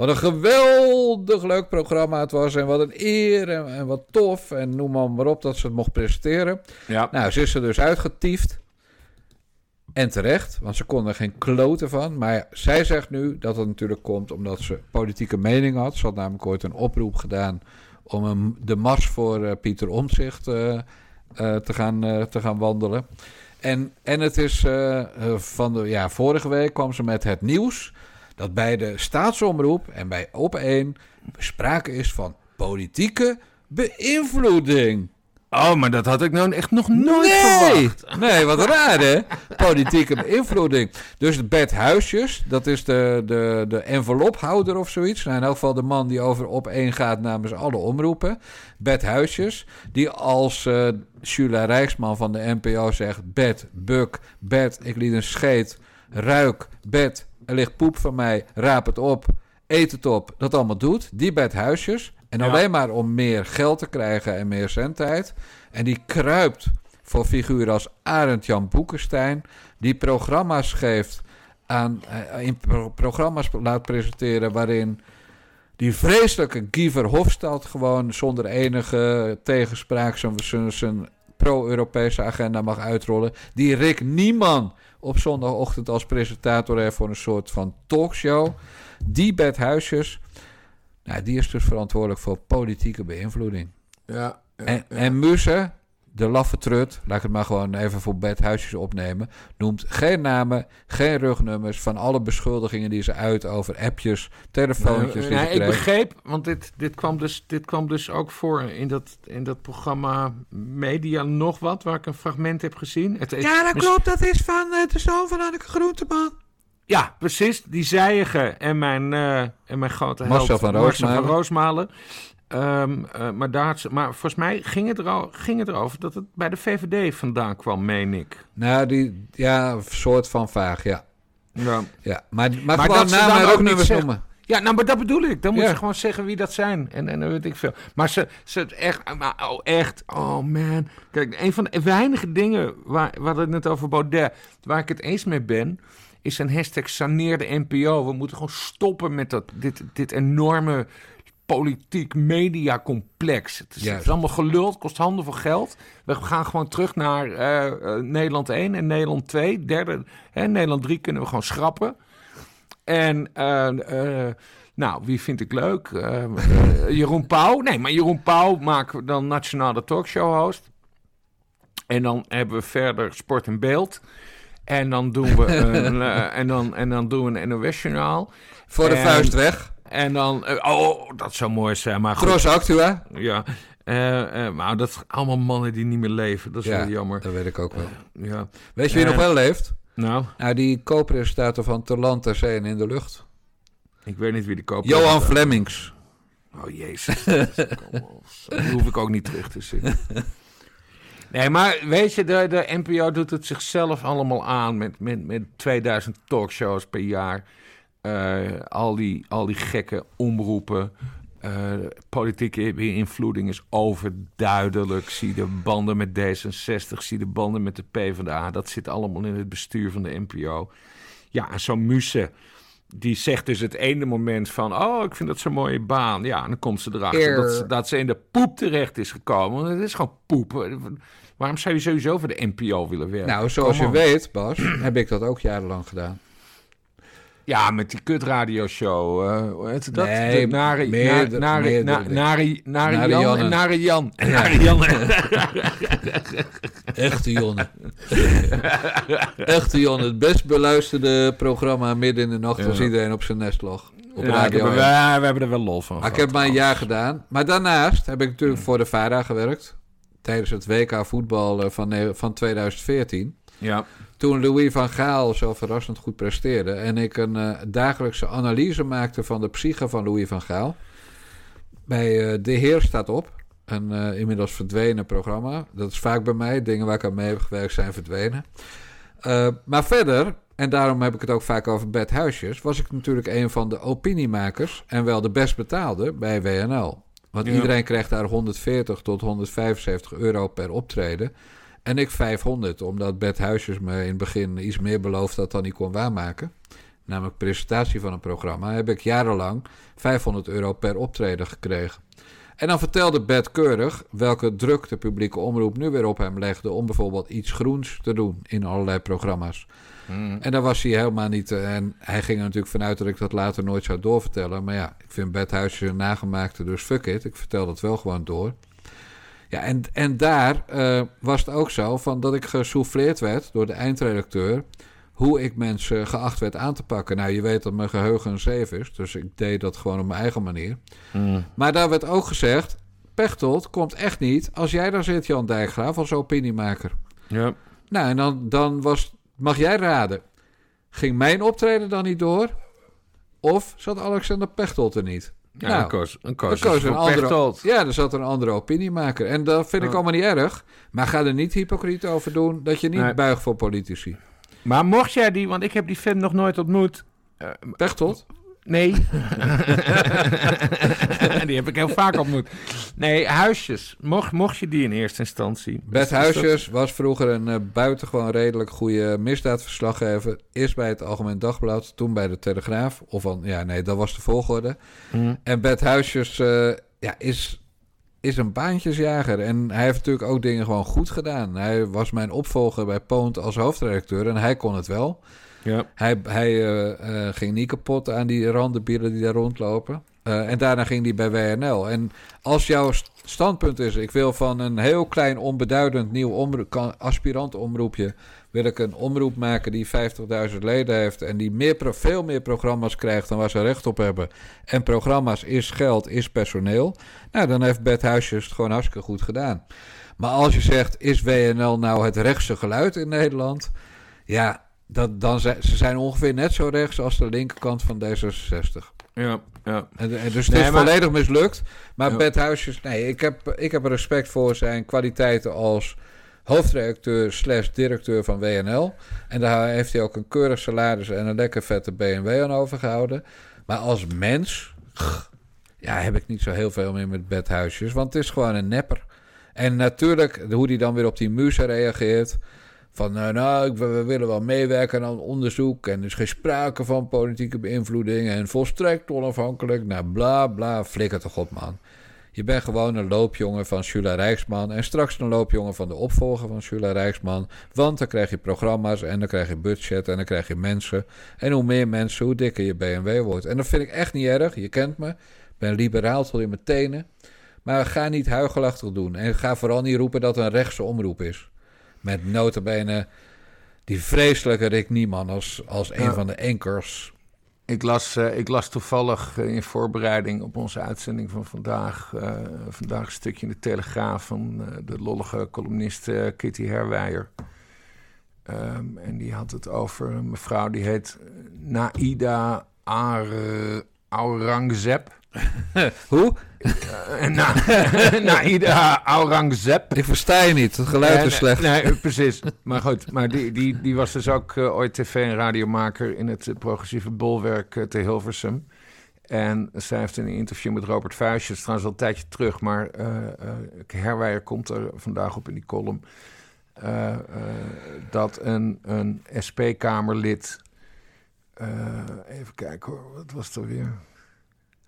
Wat een geweldig leuk programma het was. En wat een eer en, en wat tof. En noem maar, maar op dat ze het mocht presenteren. Ja. Nou, ze is er dus uitgetiefd. En terecht, want ze kon er geen kloten van. Maar zij zegt nu dat het natuurlijk komt omdat ze politieke mening had. Ze had namelijk ooit een oproep gedaan om een, de mars voor uh, Pieter Omtzigt uh, uh, te, gaan, te gaan wandelen. En, en het is van de ja, vorige week kwam ze met het nieuws dat bij de staatsomroep en bij Op1 sprake is van politieke beïnvloeding. Oh, maar dat had ik nou echt nog nooit nee. verwacht. Nee, wat raar hè? Politieke beïnvloeding. Dus Bert Huisjes, dat is de, de, de envelophouder of zoiets. Nou, in elk geval de man die over op één gaat namens alle omroepen. Bert Huisjes, die als uh, Jula Rijksman van de NPO zegt... Bert, Buk, Bert, ik liet een scheet, ruik, Bert, er ligt poep van mij, raap het op, eet het op. Dat allemaal doet, die Bert Huisjes... En alleen maar om meer geld te krijgen en meer zendtijd. En die kruipt voor figuren als Arend Jan Boekenstein. Die programma's geeft aan, eh, in programma's laat presenteren waarin die vreselijke Giever Hofstad gewoon zonder enige tegenspraak zijn, zijn pro-Europese agenda mag uitrollen. Die Rick Nieman op zondagochtend als presentator heeft voor een soort van talkshow. Die Bert Huisjes nou, die is dus verantwoordelijk voor politieke beïnvloeding. Ja, en, en Muse, de laffe trut, laat ik het maar gewoon even voor bedhuisjes opnemen, noemt geen namen, geen rugnummers van alle beschuldigingen die ze uit over appjes, telefoontjes. Nee, nee, ik begreep, want dit, dit, kwam dus, dit kwam dus ook voor in dat, in dat programma Media Nog Wat, waar ik een fragment heb gezien. Het, ja, dat klopt, dat is van uh, de zoon van Anneke Groenteman. Ja, precies. Die Zijige en mijn, uh, en mijn grote held Marcel van Roosmalen. Van Roosmalen. Um, uh, maar, daar, maar volgens mij ging het, er ging het erover dat het bij de VVD vandaan kwam, meen ik. Nou, die, ja, een soort van vaag, ja. Ja. ja maar, maar, maar gewoon namen ook nummers noemen. Ja, nou, maar dat bedoel ik. Dan moet je gewoon zeggen wie dat zijn. En, en dan weet ik veel. Maar ze, ze echt, maar, oh, echt, oh man. Kijk, een van de weinige dingen waar, waar het net over Baudet, waar ik het eens mee ben, is een hashtag saneer de NPO. We moeten gewoon stoppen met dat, dit, dit enorme politiek mediacomplex. Het is, het is allemaal geluld, kost handen voor geld. We gaan gewoon terug naar uh, Nederland 1 en Nederland 2. Derde, hè, Nederland 3 kunnen we gewoon schrappen. En uh, nou, wie vind ik leuk? Jeroen Pauw. Nee, maar Jeroen Pauw maken we dan nationale talkshow host. En dan hebben we verder sport en beeld. En dan doen we een, uh, en dan, en dan doen we een NOS-journaal. Voor de vuist weg. En dan, uh, oh, dat zou mooi zijn. Maar Cross Actua. Ja. Uh, maar dat zijn allemaal mannen die niet meer leven. Dat is wel jammer. Dat weet ik ook wel. ja. Weet je wie nog wel leeft? Nou? Nou, die co-presentator van Ter Land, Ter Zee en In de Lucht. Ik weet niet wie die co Johan Flemings. Oh jezus. die hoef ik ook niet terug te zien. Nee, maar weet je, de, de NPO doet het zichzelf allemaal aan met, met, met 2000 talkshows per jaar. Uh, al, die, al die gekke omroepen. Uh, politieke beïnvloeding is overduidelijk. Zie de banden met D66, zie de banden met de PvdA. Dat zit allemaal in het bestuur van de NPO. Ja, en zo'n Muse, die zegt dus het ene moment van... oh, ik vind dat zo'n mooie baan. Ja, en dan komt ze erachter dat ze, dat ze, in de poep terecht is gekomen. Want het is gewoon poep. Waarom zou je sowieso voor de NPO willen werken? Nou, zoals je weet, Bas, heb ik dat ook jarenlang gedaan. Ja, met die kutradioshow. Uh, hoe heet dat? Nee, de nare, meer, nare, nare, nare, Jan en Nare Jan. Nare Jan. Echte Jonne. Echte Jonne. Het best beluisterde programma midden in de nacht als iedereen op zijn nest lag. Op ja, radio we, we, hebben er wel lol van. ik heb maar een jaar gedaan. Maar daarnaast heb ik natuurlijk voor de VARA gewerkt tijdens het WK voetbal eh, van, van 2014. Ja. Toen Louis van Gaal zo verrassend goed presteerde. En ik een uh, dagelijkse analyse maakte van de psyche van Louis van Gaal. Bij uh, De Heer staat op. Een uh, inmiddels verdwenen programma. Dat is vaak bij mij. Dingen waar ik aan mee heb gewerkt zijn verdwenen. maar verder, en daarom heb ik het ook vaak over bedhuisjes... was ik natuurlijk een van de opiniemakers... en wel de best betaalde bij WNL. Want iedereen krijgt daar 140 tot 175 euro per optreden. En ik 500, omdat Bert Huisjes me in het begin iets meer beloofd had dan hij kon waarmaken. Namelijk presentatie van een programma. Heb ik jarenlang 500 euro per optreden gekregen. En dan vertelde Bert keurig welke druk de publieke omroep nu weer op hem legde om bijvoorbeeld iets groens te doen in allerlei programma's. Hmm. En daar was hij helemaal niet. Eh, en hij ging er natuurlijk vanuit dat ik dat later nooit zou doorvertellen. Maar ja, ik vind Bedhuisje een nagemaakte, dus fuck it. Ik vertel dat wel gewoon door. Ja, en, en daar uh, was het ook zo van dat ik gesouffleerd werd door de eindredacteur. hoe ik mensen geacht werd aan te pakken. Nou, je weet dat mijn geheugen een zeef is, dus ik deed dat gewoon op mijn eigen manier. Mm. Maar daar werd ook gezegd, Pechtold komt echt niet als jij daar zit, Jan Dijkgraaf, als opiniemaker. Ja. Nou, en dan, dan was, mag jij raden, ging mijn optreden dan niet door? Of zat Alexander Pechtold er niet? Ja, nou, een koos, een koos, koos een andere, Ja, er zat een andere opiniemaker. En dat vind ik allemaal niet erg. Maar ga er niet hypocriet over doen dat je niet nee. buigt voor politici. Maar mocht jij die, want ik heb die fan nog nooit ontmoet. Uh, Pechtold? Nee. die heb ik heel vaak ontmoet. Nee, Huisjes. Mocht, mocht je die in eerste instantie? Bert Huisjes was vroeger een uh, buitengewoon redelijk goede misdaadverslaggever. Eerst bij het Algemeen Dagblad, toen bij de Telegraaf. Of van, ja, nee, dat was de volgorde. Mm. En Bert Huisjes uh, ja, is, is een baantjesjager. En hij heeft natuurlijk ook dingen gewoon goed gedaan. Hij was mijn opvolger bij Poont als hoofdredacteur en hij kon het wel. Ja. Hij, hij uh, uh, ging niet kapot aan die randenbieren die daar rondlopen. Uh, en daarna ging hij bij WNL. En als jouw standpunt is: ik wil van een heel klein, onbeduidend nieuw omroep, aspirant-omroepje. wil ik een omroep maken die 50.000 leden heeft. en die meer, veel meer programma's krijgt dan waar ze recht op hebben. En programma's is geld, is personeel. Nou, dan heeft Bert Huisjes het gewoon hartstikke goed gedaan. Maar als je zegt: is WNL nou het rechtse geluid in Nederland? Ja, dat, dan ze zijn ongeveer net zo rechts als de linkerkant van D66. Ja, ja. En, dus het is volledig mislukt. Maar ja. Bert Huisjes, nee, ik heb, ik heb respect voor zijn kwaliteiten als hoofdredacteur slash directeur van WNL. En daar heeft hij ook een keurig salaris en een lekker vette BMW aan overgehouden. Maar als mens, ja, heb ik niet zo heel veel meer met Bert Huisjes. Want het is gewoon een nepper. En natuurlijk, hoe hij dan weer op die muze reageert... Van uh, nou, we, willen wel meewerken aan onderzoek. En er is geen sprake van politieke beïnvloeding. En volstrekt onafhankelijk. Nou, bla bla. Flikker toch op, man. Je bent gewoon een loopjongen van Jula Rijksman. En straks een loopjongen van de opvolger van Jula Rijksman. Want dan krijg je programma's en dan krijg je budget en dan krijg je mensen. En hoe meer mensen, hoe dikker je BMW wordt. En dat vind ik echt niet erg. Je kent me. Ik ben liberaal tot in mijn tenen. Maar ga niet huigelachtig doen. En ga vooral niet roepen dat het een rechtse omroep is. Met notabene die vreselijke Rick Nieman als, als een van de anchors. Ik las, uh, ik las toevallig uh, in voorbereiding op onze uitzending van vandaag... Uh, vandaag een stukje in de Telegraaf van de lollige columnist Kitty Herwijer. Um, en die had het over een mevrouw die heet Naida Aurangzeb. Hoe? Uh, na, Naida Aurangzeb. Ik versta je niet, het geluid is slecht. Nee, precies. Maar goed, maar die, die, die was dus ook uh, ooit tv- en radiomaker in het uh, progressieve bolwerk te Hilversum. En zij heeft in een interview met Robert Vuijsjes, trouwens al een tijdje terug, maar Herwijer komt er vandaag op in die column, dat een, een SP-Kamerlid, even kijken hoor, wat was er weer...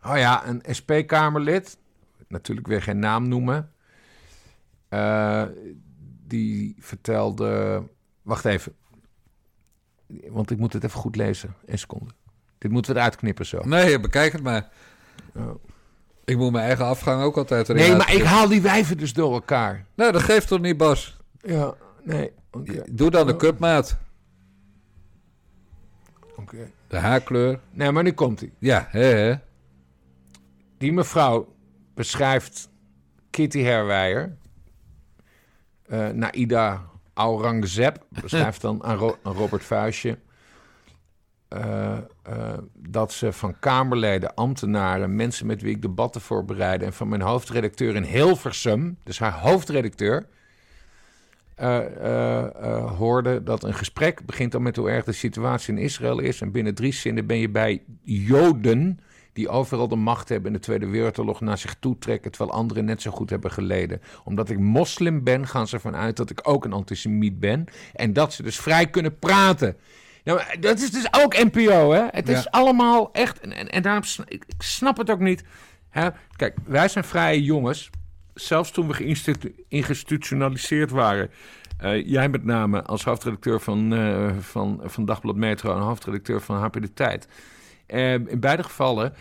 Oh ja, een SP-Kamerlid, natuurlijk weer geen naam noemen, uh, die vertelde. Wacht even, want ik moet het even goed lezen. Een seconde. Dit moeten we eruit knippen zo. Nee, bekijk het maar. Oh. Ik moet mijn eigen afgang ook altijd erin Nee, maar ik haal die wijven dus door elkaar. Nou, dat geeft toch niet, Bas? Ja, nee. Okay. Doe dan de cupmaat. Oké. De haarkleur. Nee, maar nu komt hij. Ja, hè, hè. Die mevrouw beschrijft Kitty Herwijer, uh, Naida Aurangzeb, beschrijft dan aan, Ro aan Robert Vuistje... Uh, uh, dat ze van Kamerleden, ambtenaren, mensen met wie ik debatten voorbereid... en van mijn hoofdredacteur in Hilversum, dus haar hoofdredacteur... Hoorde dat een gesprek begint dan met hoe erg de situatie in Israël is... en binnen drie zinnen ben je bij Joden die overal de macht hebben in de Tweede Wereldoorlog naar zich toe trekken, terwijl anderen net zo goed hebben geleden. Omdat ik moslim ben, gaan ze ervan uit dat ik ook een antisemiet ben en dat ze dus vrij kunnen praten. Nou, dat is dus ook NPO, hè? Het is allemaal echt. En, en, en daarom ik, ik snap het ook niet. Hè? Kijk, wij zijn vrije jongens. Zelfs toen we geïnstitutionaliseerd waren. Uh, jij met name als hoofdredacteur van, uh, van, van Dagblad Metro en hoofdredacteur van HP De Tijd. Uh, in beide gevallen,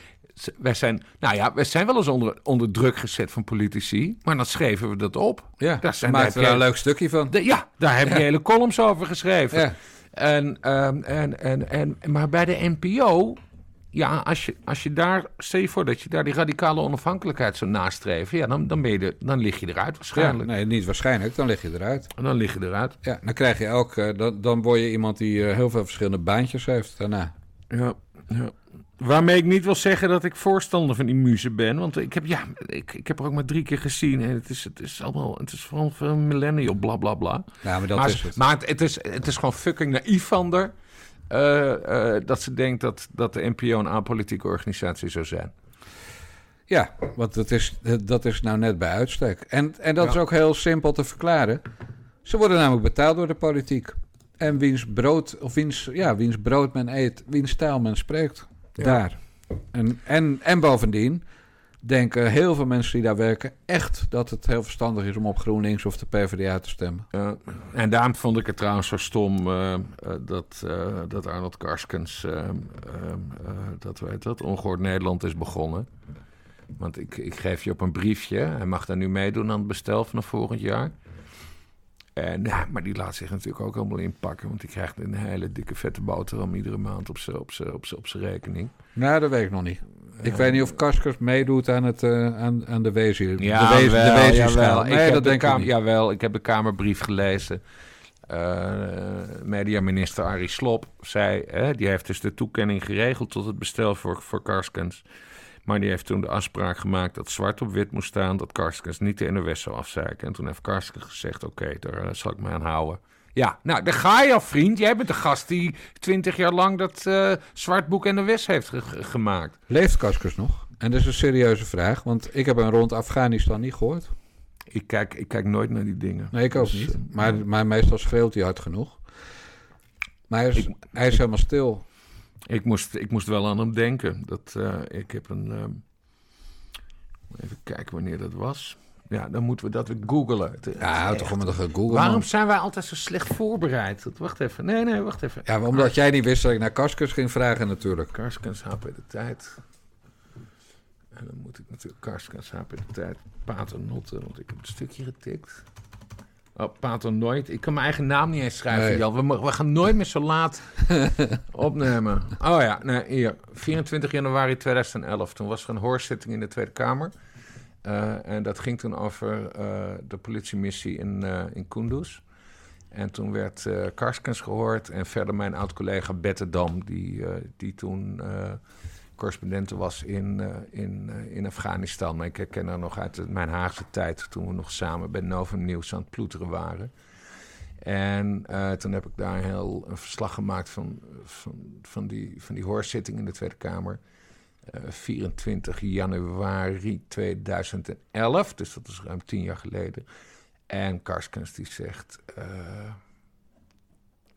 wij zijn, nou ja, wij zijn wel eens onder, onder druk gezet van politici, maar dan schreven we dat op. Ja, daar zijn, maakten we een leuk stukje van. De, ja, daar heb je hele columns over geschreven. Ja. En, ehm, en, en, en, maar bij de NPO, ja, als je, als je daar, stel je voor dat je daar die radicale onafhankelijkheid zou nastreven, ja, dan, dan, ben je dan lig je eruit waarschijnlijk. nee, niet waarschijnlijk, dan lig je eruit. En dan lig je eruit. Ja, dan krijg je elk, uh, dan, dan word je iemand die uh, heel veel verschillende baantjes heeft daarna. Ja, ja. Waarmee ik niet wil zeggen dat ik voorstander van die muze ben. Want ik heb, ja, ik, ik heb er ook maar drie keer gezien. En het is, het is allemaal, het is vooral veel millennial, bla bla bla. Ja, maar dat maar, is het. Maar het, het, is, het is gewoon fucking naïef van. Uh, uh, dat ze denkt dat, dat de NPO een apolitieke organisatie zou zijn. Ja, want dat is, dat is nou net bij uitstek. En, en dat ja. is ook heel simpel te verklaren. Ze worden namelijk betaald door de politiek. En wiens brood, of wiens, ja, wiens brood men eet, wiens taal men spreekt. Ja. Daar. En, en, en bovendien denken heel veel mensen die daar werken echt dat het heel verstandig is om op GroenLinks of de PvdA te stemmen. Ja. En daarom vond ik het trouwens zo stom uh, uh, dat, uh, dat Arnold Karskens, dat weet dat, Ongehoord Nederland is begonnen. Want ik, ik geef je op een briefje, hij mag daar nu meedoen aan het bestel vanaf volgend jaar. En, ja, maar die laat zich natuurlijk ook helemaal inpakken. Want die krijgt een hele dikke vette boterham iedere maand op zijn op op op rekening. Nou, dat weet ik nog niet. Ik weet niet of Kaskers meedoet aan, het, uh, aan, aan de wezen. Ja, de wezen, wel, de wezen jawel. Nee, ik dat denk ik. Jawel, ik heb de Kamerbrief gelezen. Uh, mediaminister Arie Slop zei... Hè, die heeft dus de toekenning geregeld tot het bestel voor, voor Karskens. Maar die heeft toen de afspraak gemaakt dat zwart op wit moest staan... dat Karskens niet de NOS zou afzeiken. En toen heeft Karskens gezegd, oké, okay, daar uh, zal ik me aan houden. Ja, nou, daar ga je al, vriend. Jij bent de gast die twintig jaar lang dat uh, zwartboek NOS heeft ge gemaakt. Leeft Karskens nog? En dat is een serieuze vraag, want ik heb hem rond Afghanistan niet gehoord. Ik kijk, ik kijk nooit naar die dingen. Nee, ik ook dus, niet. Maar, maar meestal schreeuwt hij hard genoeg. Maar hij is, ik, hij is helemaal stil. Ik moest, ik moest wel aan hem denken. Dat, uh, ik heb een. Uh, even kijken wanneer dat was. Ja, dan moeten we dat weer googlen. Ja, toch om met een Google. Waarom zijn wij altijd zo slecht voorbereid? Wacht even. Nee, nee, wacht even. Ja, omdat jij niet wist dat ik naar Karskens ging vragen natuurlijk. Karskens HP de tijd. En dan moet ik natuurlijk Karskens HP de tijd paternotte, want ik heb het stukje getikt. Oh, Pater Nooit. Ik kan mijn eigen naam niet eens schrijven, nee. Jan. We, we, gaan nooit meer zo laat opnemen. Oh ja, nee, hier. 24 januari 2011. Toen was er een hoorzitting in de Tweede Kamer. Uh, en dat ging toen over uh, de politiemissie in, uh, in Kunduz. En toen werd Karskens gehoord. En verder mijn oud-collega Bette Dam, die, die toen correspondente was in, in, in Afghanistan. Ik herken haar nog uit mijn Haagse tijd, toen we nog samen bij Novum Nieuws aan het ploeteren waren. En uh, toen heb ik daar heel een verslag gemaakt van, van, die, van die hoorzitting in de Tweede Kamer. Uh, 24 januari 2011, dus dat is ruim tien jaar geleden. En Karskens die zegt,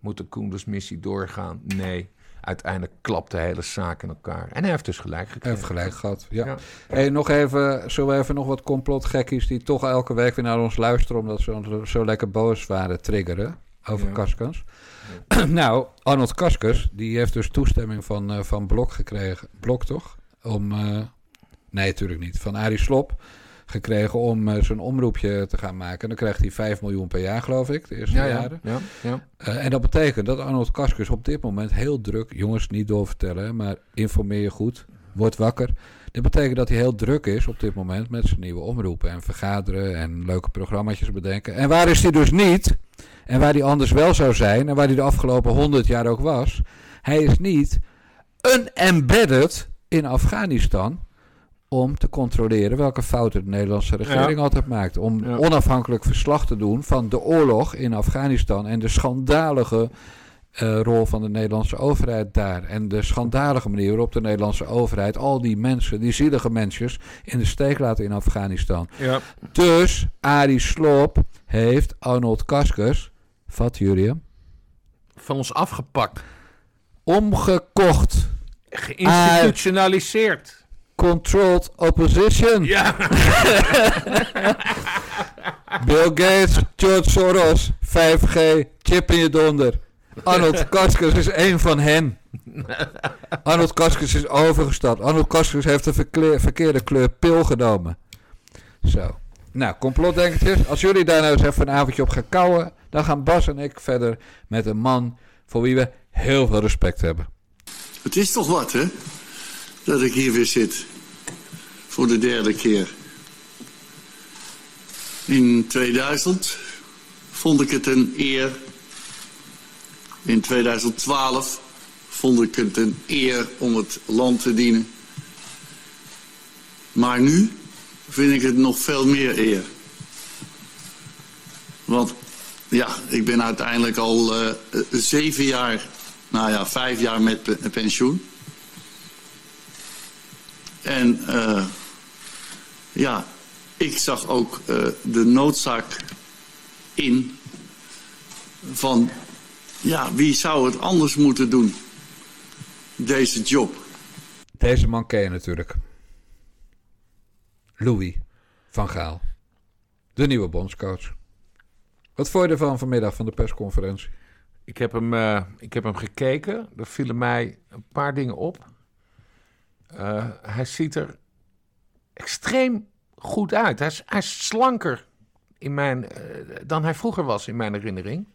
moet de Koenders-missie doorgaan? Nee uiteindelijk klapt de hele zaak in elkaar. En hij heeft dus gelijk gekregen. Hij heeft gelijk gehad, ja. ja. Hey, nog even, zullen we even nog wat complotgekkies... die toch elke week weer naar ons luisteren... omdat ze zo, zo lekker boos waren, triggeren over ja. Kaskens. Ja. nou, Arnold Kaskens, die heeft dus toestemming van, uh, van Blok gekregen. Blok toch? Om, uh, nee, natuurlijk niet. Van Arie Slop gekregen om uh, zijn omroepje te gaan maken. En dan krijgt hij 5 miljoen per jaar, geloof ik, de eerste ja, jaren. Ja, ja. Uh, en dat betekent dat Arnold Kaskus op dit moment heel druk... jongens, niet doorvertellen, maar informeer je goed. Word wakker. Dit betekent dat hij heel druk is op dit moment met zijn nieuwe omroepen... en vergaderen en leuke programma's bedenken. En waar is hij dus niet? En waar hij anders wel zou zijn... en waar hij de afgelopen 100 jaar ook was... hij is niet unembedded in Afghanistan om te controleren welke fouten de Nederlandse regering ja. altijd maakt. Om ja. onafhankelijk verslag te doen van de oorlog in Afghanistan en de schandalige uh, rol van de Nederlandse overheid daar. En de schandalige manier waarop de Nederlandse overheid al die mensen, die zielige mensjes, in de steek laten in Afghanistan. Ja. Dus Arie Sloop heeft Arnold Kaskers, vat jullie hem? Van ons afgepakt. Omgekocht. Geïnstitutionaliseerd. Controlled opposition. Ja. Bill Gates, George Soros, 5G, chip in je donder. Arnold Kaskers is één van hen. Arnold Kaskers is overgestapt. Arnold Kaskers heeft een verkeerde kleur pil genomen. Zo. Nou, complotdenkertjes. Als jullie daar nou eens even een avondje op gaan kouwen... dan gaan Bas en ik verder met een man voor wie we heel veel respect hebben. Het is toch wat, hè? Dat ik hier weer zit. Voor de derde keer. In 2000 vond ik het een eer. In 2012 vond ik het een eer om het land te dienen. Maar nu vind ik het nog veel meer eer. Want ja, ik ben uiteindelijk al uh, zeven jaar, nou ja, vijf jaar met pensioen. En uh, ja, ik zag ook uh, de noodzaak in van, ja, wie zou het anders moeten doen, deze job. Deze man ken je natuurlijk. Louis van Gaal, de nieuwe bondscoach. Wat vond je ervan vanmiddag van de persconferentie? Ik heb hem, uh, ik heb hem gekeken. Er vielen mij een paar dingen op. Uh, hij ziet er extreem goed uit. Hij is, hij is slanker in mijn, uh, dan hij vroeger was in mijn herinnering.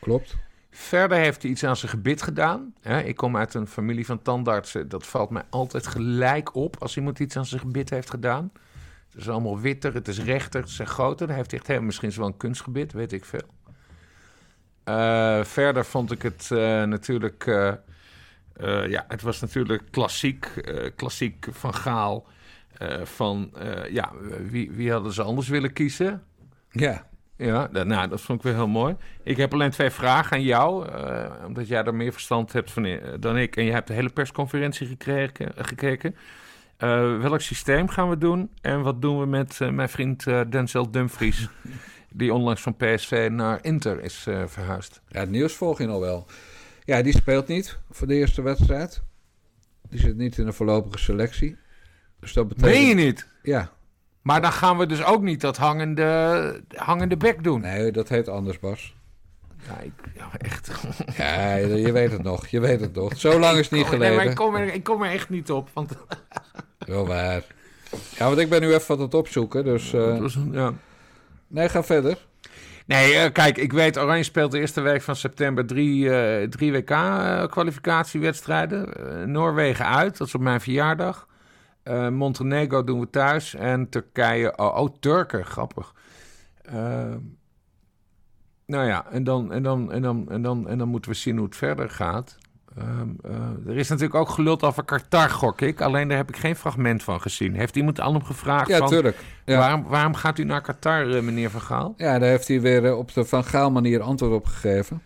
Klopt. Verder heeft hij iets aan zijn gebit gedaan. ik kom uit een familie van tandartsen. Dat valt mij altijd gelijk op als iemand iets aan zijn gebit heeft gedaan. Het is allemaal witter, het is rechter, het is groter. Dan heeft hij echt heel, misschien wel een kunstgebit, weet ik veel. Uh, verder vond ik het uh, natuurlijk... Uh, ja, het was natuurlijk klassiek, klassiek van Gaal. van, ja, wie, wie hadden ze anders willen kiezen? Ja. Ja, dat, nou, dat vond ik weer heel mooi. Ik heb alleen twee vragen aan jou, omdat jij er meer verstand hebt van, dan ik. En je hebt de hele persconferentie gekregen, gekeken. Welk systeem gaan we doen? En wat doen we met mijn vriend Denzel Dumfries, die onlangs van PSV naar Inter is verhuisd? Ja, het nieuws volg je nog wel. Ja, die speelt niet voor de eerste wedstrijd. Die zit niet in de voorlopige selectie. Dus dat betekent... Meen je niet? Ja. Maar dan gaan we dus ook niet dat hangende, hangende bek doen. Nee, dat heet anders, Bas. Ja, ik, ja, echt. Ja, je weet het nog. Je weet het nog. Zo lang is het niet geleden. Nee, maar ik kom, er, ik kom er echt niet op. Want... Wel waar. Ja, want ik ben nu even wat aan het opzoeken. Dus. Uh... ja. Nee, ga verder. Nee, uh, kijk, ik weet, Oranje speelt de eerste week van september drie, uh, drie WK-kwalificatiewedstrijden. Noorwegen uit, dat is op mijn verjaardag. Montenegro doen we thuis. En Turkije, oh, oh Turken, grappig. Nou ja, en dan, en, dan, en, dan, en, dan, en dan moeten we zien hoe het verder gaat. Um, uh, er is natuurlijk ook geluld over Qatar, gok ik. Alleen daar heb ik geen fragment van gezien. Heeft iemand aan hem gevraagd? Ja, tuurlijk. Ja. Waarom, waarom gaat u naar Qatar, uh, meneer Van Gaal? Ja, daar heeft hij weer uh, op de Van Gaal manier antwoord op gegeven.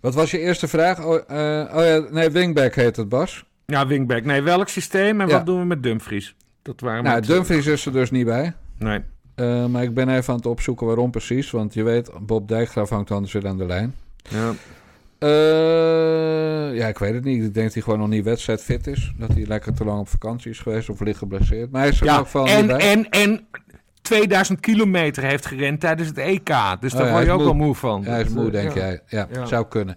Wat was je eerste vraag? Oh, oh ja, nee, wingback heet het, Bas. Ja, wingback. Nee, welk systeem en ja. wat doen we met Dumfries? Dat waren nou, Dumfries is er dus niet bij. Nee. Maar ik ben even aan het opzoeken waarom precies. Want je weet, Bob Dijkgraaf hangt anders weer aan de lijn. Ja. Uh, ja, ik weet het niet. Ik denk dat hij gewoon nog niet wedstrijdfit is. Dat hij lekker te lang op vakantie is geweest of licht geblesseerd. Maar hij is er ja, van en, en, en 2000 kilometer heeft gerend tijdens het EK. Dus daar oh, word je ook moe. wel moe van. Ja, hij is moe, denk ja. jij. Ja, ja, zou kunnen.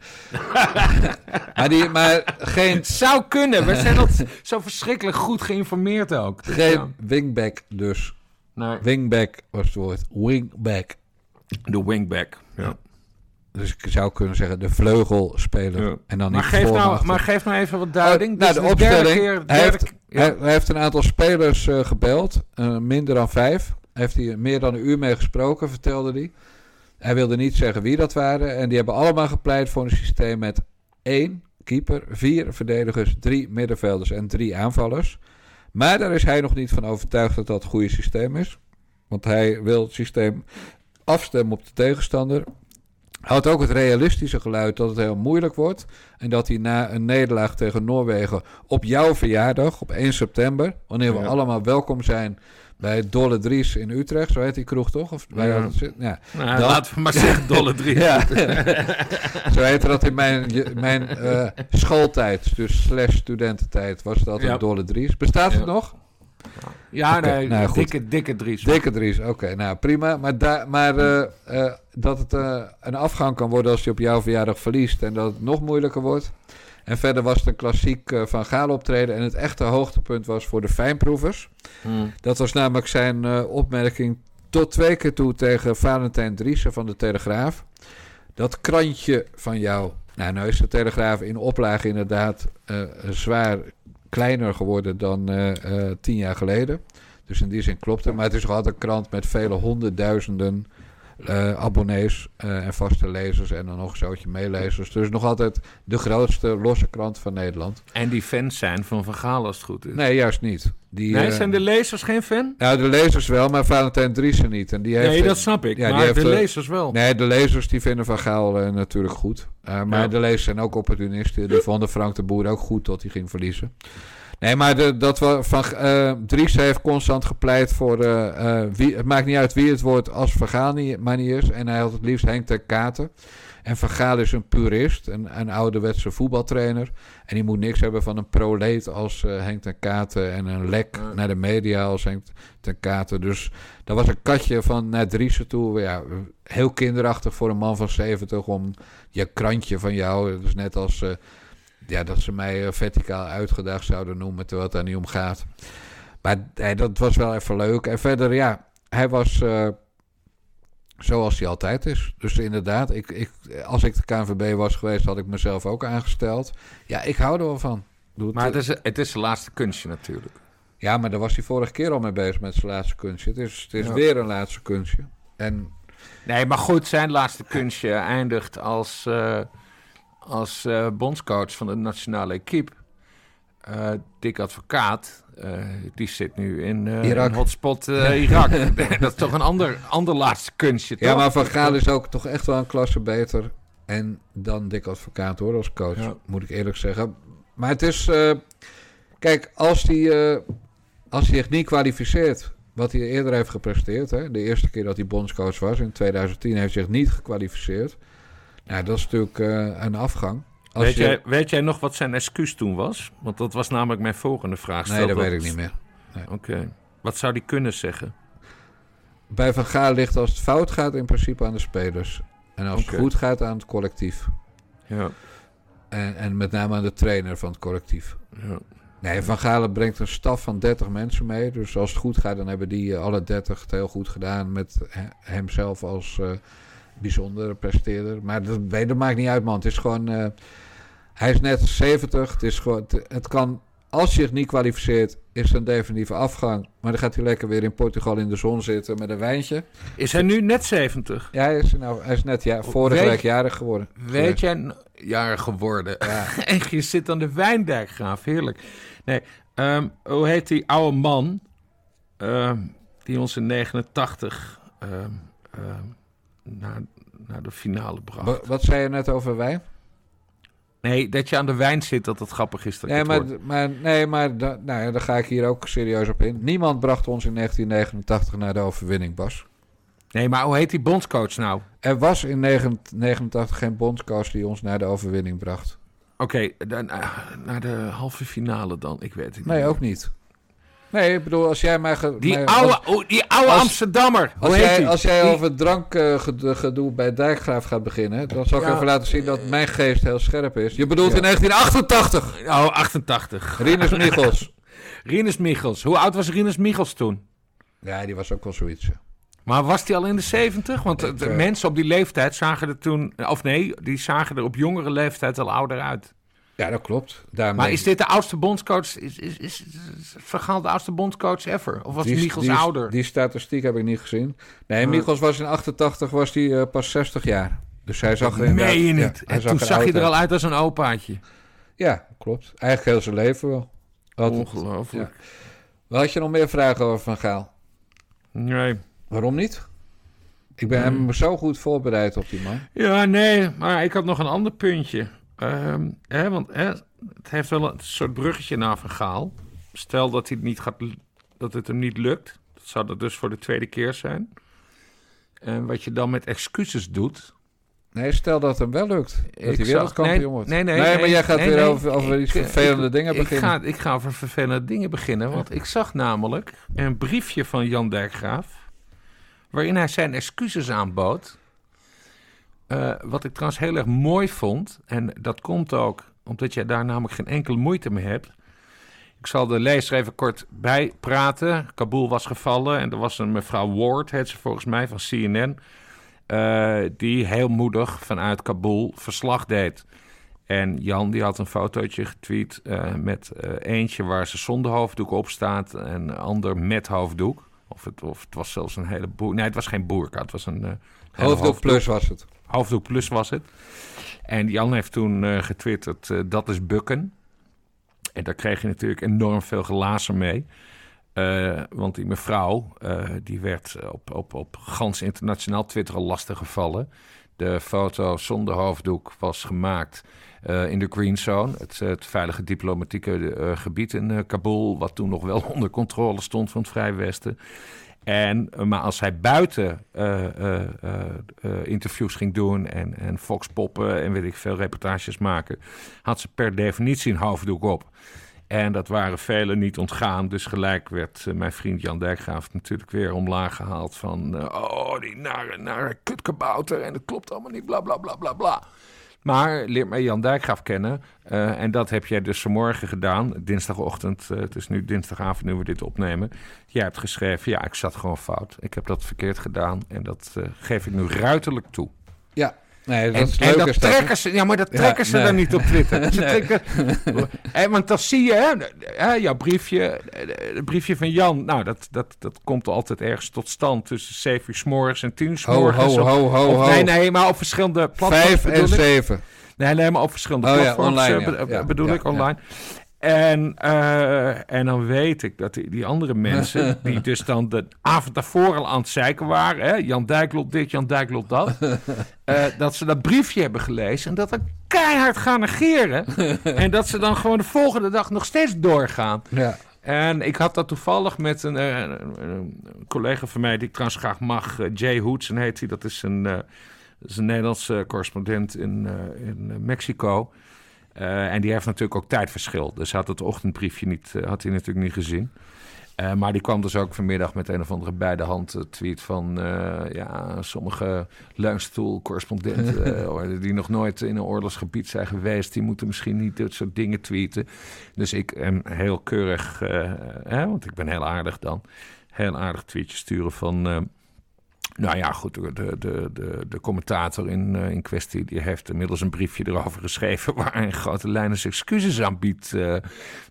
maar, die, maar geen... Het zou kunnen. We zijn zo verschrikkelijk goed geïnformeerd ook. Geen wingback dus. Nee. Wingback was het woord. Wingback. De wingback, ja. Dus ik zou kunnen zeggen de vleugelspeler. Ja. En dan maar, geef nou, maar geef nou even wat duiding. Oh, nou, de, opstelling. Keer, hij, heeft, ja. hij, hij, heeft een aantal spelers uh, gebeld. Uh, minder dan vijf. Heeft hij meer dan een uur mee gesproken, vertelde hij. Hij wilde niet zeggen wie dat waren. En die hebben allemaal gepleit voor een systeem met één keeper, vier verdedigers, drie middenvelders en drie aanvallers. Maar daar is hij nog niet van overtuigd dat dat het goede systeem is. Want hij wil het systeem afstemmen op de tegenstander. Houdt ook het realistische geluid dat het heel moeilijk wordt. En dat hij na een nederlaag tegen Noorwegen op jouw verjaardag, op 1 september, wanneer we allemaal welkom zijn bij Dolle Dries in Utrecht, zo heet die kroeg toch? Of bij ja. ja. Nou, laten we maar zeggen Dolle Dries. ja. zo heette dat in mijn, mijn uh, schooltijd, dus slash studententijd, was dat een Dolle Dries. Bestaat het nog? Ja, okay, nee, nou, dikke, dikke Dries. Dikke Dries, oké, nou prima. Maar, da maar uh, uh, dat het een afgang kan worden als je op jouw verjaardag verliest en dat het nog moeilijker wordt. En verder was het een klassiek uh, Van Gaal optreden. En het echte hoogtepunt was voor de fijnproevers. Hmm. Dat was namelijk zijn uh, opmerking tot twee keer toe tegen Valentijn Driessen van de Telegraaf. Dat krantje van jou, Nou, nu is de Telegraaf in oplage inderdaad zwaar kleiner geworden dan tien jaar geleden. Dus in die zin klopt het. Maar het is nog altijd een krant met vele honderdduizenden uh, abonnees uh, en vaste lezers en dan nog een zootje meelezers. Dus nog altijd de grootste losse krant van Nederland. En die fans zijn van Van Gaal als het goed is? Nee, juist niet. Die, nee, uh, zijn de lezers geen fan? Nou, de lezers wel, maar Valentijn Driessen niet. En die heeft, nee, dat snap ik, ja, maar die heeft, de lezers wel. Nee, de lezers die vinden Van Gaal natuurlijk goed. maar ja. de lezers zijn ook opportunisten. Die vonden Frank de Boer ook goed tot hij ging verliezen. Nee, maar de, dat we van uh, Dries heeft constant gepleit voor. Uh, uh, wie, het maakt niet uit wie het wordt als Vergaal maar niet is. En hij had het liefst Henk ter Katen. En Vergaal is een purist, een, een ouderwetse voetbaltrainer. En die moet niks hebben van een proleet als Henk ten Katen. En een lek naar de media als Henk ten Katen. Dus dat was een katje van naar Driessen toe. Ja, heel kinderachtig voor een man van 70 om je krantje van jou. Dat is net als ja, dat ze mij eh, verticaal uitgedaagd zouden noemen, terwijl het daar niet om gaat. Maar dat was wel even leuk. En verder, ja, hij was uh, zoals hij altijd is. Dus inderdaad, ik, ik, als ik de KNVB was geweest, had ik mezelf ook aangesteld. Ja, ik hou er wel van. maar het is, het is zijn laatste kunstje natuurlijk. Ja, maar daar was hij vorige keer al mee bezig met zijn laatste kunstje. Het is, het is weer een laatste kunstje. En... Nee, maar goed, zijn laatste kunstje eindigt als... Uh als uh, bondscoach van de nationale equipe. Uh, Dick Advocaat, uh, die zit nu in, in hotspot Irak. dat is toch een ander, ander laatste kunstje, Ja, maar Van Gaal is ook toch echt wel een klasse beter. En dan Dick Advocaat hoor, als coach, moet ik eerlijk zeggen. Maar het is... kijk, als hij, als hij zich niet kwalificeert... Wat hij eerder heeft gepresteerd. Hè? De eerste keer dat hij bondscoach was in 2010 heeft zich niet gekwalificeerd. Ja, dat is natuurlijk uh, een afgang. Als weet, je... jij, weet jij nog wat zijn excuus toen was? Want dat was namelijk mijn volgende vraag. nee, dat weet ik niet meer. Nee. Oké. Wat zou die kunnen zeggen? Bij Van Gaal ligt als het fout gaat in principe aan de spelers. En als het goed gaat aan het collectief. Ja. En, en met name aan de trainer van het collectief. Ja. Nee, Van Galen brengt een staf van 30 mensen mee. Dus als het goed gaat, dan hebben die uh, alle 30 het heel goed gedaan. Met hemzelf als uh, bijzondere presteerder. Maar dat, dat maakt niet uit, man. Het is gewoon. Uh, hij is net 70. Het, is gewoon, het, kan. Als je zich niet kwalificeert, is het een definitieve afgang. Maar dan gaat hij lekker weer in Portugal in de zon zitten met een wijntje. Is hij nu net 70? Ja, hij is, nou, hij is net ja, vorige week jarig geworden. Weet jij, jarig geworden. Ja. en je zit aan de Wijndijkgraaf, heerlijk. Nee, um, hoe heet die oude man um, die ons in 89 um, naar, naar de finale bracht. Wat, zei je net over wijn? Nee, dat je aan de wijn zit, dat het grappig is. Dat nee, maar, maar, nee, maar da, nou ja, daar ga ik hier ook serieus op in. Niemand bracht ons in 1989 naar de overwinning, Bas. Nee, maar hoe heet die bondscoach nou? Er was in 1989 geen bondscoach die ons naar de overwinning bracht. Oké, okay, uh, naar de halve finale dan? Ik weet het niet. Nee, ook niet. Nee, ik bedoel, als jij mij... die, oude, oh, die oude Amsterdammer, als jij, Als jij over drankgedoe uh, bij Dijkgraaf gaat beginnen... dan zal ik even laten zien dat mijn geest heel scherp is. Je bedoelt in 1988? Oh, 88. Rinus Michels. Rinus Michels. Hoe oud was Rinus Michels toen? Ja, die was ook wel zoiets. Maar was die al in de 70? Want de, uh, mensen op die leeftijd zagen er toen... Of nee, die zagen er op jongere leeftijd al ouder uit. Ja, dat klopt. Daarmee... Maar is dit de oudste bondscoach? Is, is, is, Vergaal de oudste bondscoach ever? Of was die, Michels ouder? Die statistiek heb ik niet gezien. Nee, Michels was in 88 was die, uh, pas 60 jaar. Dus hij zag er Nee, je niet. Ja, en toen zag je er al uit als een opaatje. Ja, klopt. Eigenlijk heel zijn leven wel. Altijd. Ongelooflijk. Ja. Had je nog meer vragen over Van Gaal? Nee. Waarom niet? Ik ben hmm. hem zo goed voorbereid op die man. Ja, nee, maar ik had nog een ander puntje. Ehm, hè, want hè, het heeft wel een soort bruggetje naar Vergaal. Stel dat, hij het niet gaat, dat het hem niet lukt. Dat zou dat dus voor de tweede keer zijn. En wat je dan met excuses doet... Nee, stel dat het hem wel lukt. Dat hij wereldkampioen nee, wordt. Nee, nee, nee, maar jij gaat weer over, over iets vervelende dingen beginnen. Ik ga, ik ga over vervelende dingen beginnen. Want ik zag namelijk een briefje van Jan Dijkgraaf... waarin hij zijn excuses aanbood uh, wat ik trouwens heel erg mooi vond, en dat komt ook omdat je daar namelijk geen enkele moeite mee hebt. Ik zal de lezer even kort bijpraten. Kabul was gevallen en er was een mevrouw Ward, heet ze volgens mij, van CNN. Uh, die heel moedig vanuit Kabul verslag deed. En Jan die had een fotootje getweet met eentje waar ze zonder hoofddoek op staat en een ander met hoofddoek. Of het, of het was zelfs een hele boer. Nee, het was geen boerka. Het was een. Uh, hoofddoek, plus was het. Hoofddoek plus was het. En Jan heeft toen uh, getwitterd: uh, dat is bukken. En daar kreeg je natuurlijk enorm veel glazen mee. want die mevrouw, die werd op, op, op gans internationaal Twitter al lastig gevallen. De foto zonder hoofddoek was gemaakt in de Green Zone, het, het veilige diplomatieke gebied in Kabul, wat toen nog wel onder controle stond van het Vrij Westen. En, maar als hij buiten interviews ging doen en, en Fox poppen en weet ik veel reportages maken, had ze per definitie een hoofddoek op. En dat waren velen niet ontgaan. Dus gelijk werd mijn vriend Jan Dijkgraaf natuurlijk weer omlaag gehaald van... oh, die nare, nare kutkabouter en dat klopt allemaal niet, bla, bla, bla, bla, bla. Maar leer mij Jan Dijkgraaf kennen. Uh, en dat heb jij dus vanmorgen gedaan, dinsdagochtend. Uh, het is nu dinsdagavond nu we dit opnemen. Jij hebt geschreven, ja, ik zat gewoon fout. Ik heb dat verkeerd gedaan en dat uh, geef ik nu ruiterlijk toe. Ja, Nee, dat en, is leuk en dat trekken ze, ja, maar dat trekken ja, ze nee. dan niet op Twitter. Ze trekken, hè, want dan zie je, hè, jouw briefje, het briefje van Jan, nou, dat, dat, dat komt altijd ergens tot stand tussen 7 uur s morgens en 10 uur s morgens. Ho, ho, ho, of, nee, nee, maar op verschillende platforms. 5 en 7. Nee, nee, maar op verschillende oh, platforms ja, online, ja. bedoel ik, online. En, uh, en dan weet ik dat die, die andere mensen, die dus dan de avond daarvoor al aan het zeiken waren, hè, Jan Dijklot dit, Jan Dijklot dat, uh, dat ze dat briefje hebben gelezen en dat er keihard gaan negeren. en dat ze dan gewoon de volgende dag nog steeds doorgaan. Ja. En ik had dat toevallig met een, uh, een, collega van mij, die ik trouwens graag mag, Jay Hoetsen heet hij. Dat is een, dat is een Nederlandse correspondent in, in Mexico. Uh, en die heeft natuurlijk ook tijdverschil. Dus had het ochtendbriefje niet, uh, had hij natuurlijk niet gezien. Uh, maar die kwam dus ook vanmiddag met een of andere bij de hand tweet van... ja, sommige leunstoel-correspondenten die nog nooit in een oorlogsgebied zijn geweest... die moeten misschien niet dit soort dingen tweeten. Dus ik hem heel keurig, hè, want ik ben heel aardig dan... heel aardig tweetje sturen van... Nou ja, goed, de, de, de, de commentator in, uh, in kwestie die heeft inmiddels een briefje erover geschreven waar hij in grote lijnen zijn excuses aanbiedt. Uh,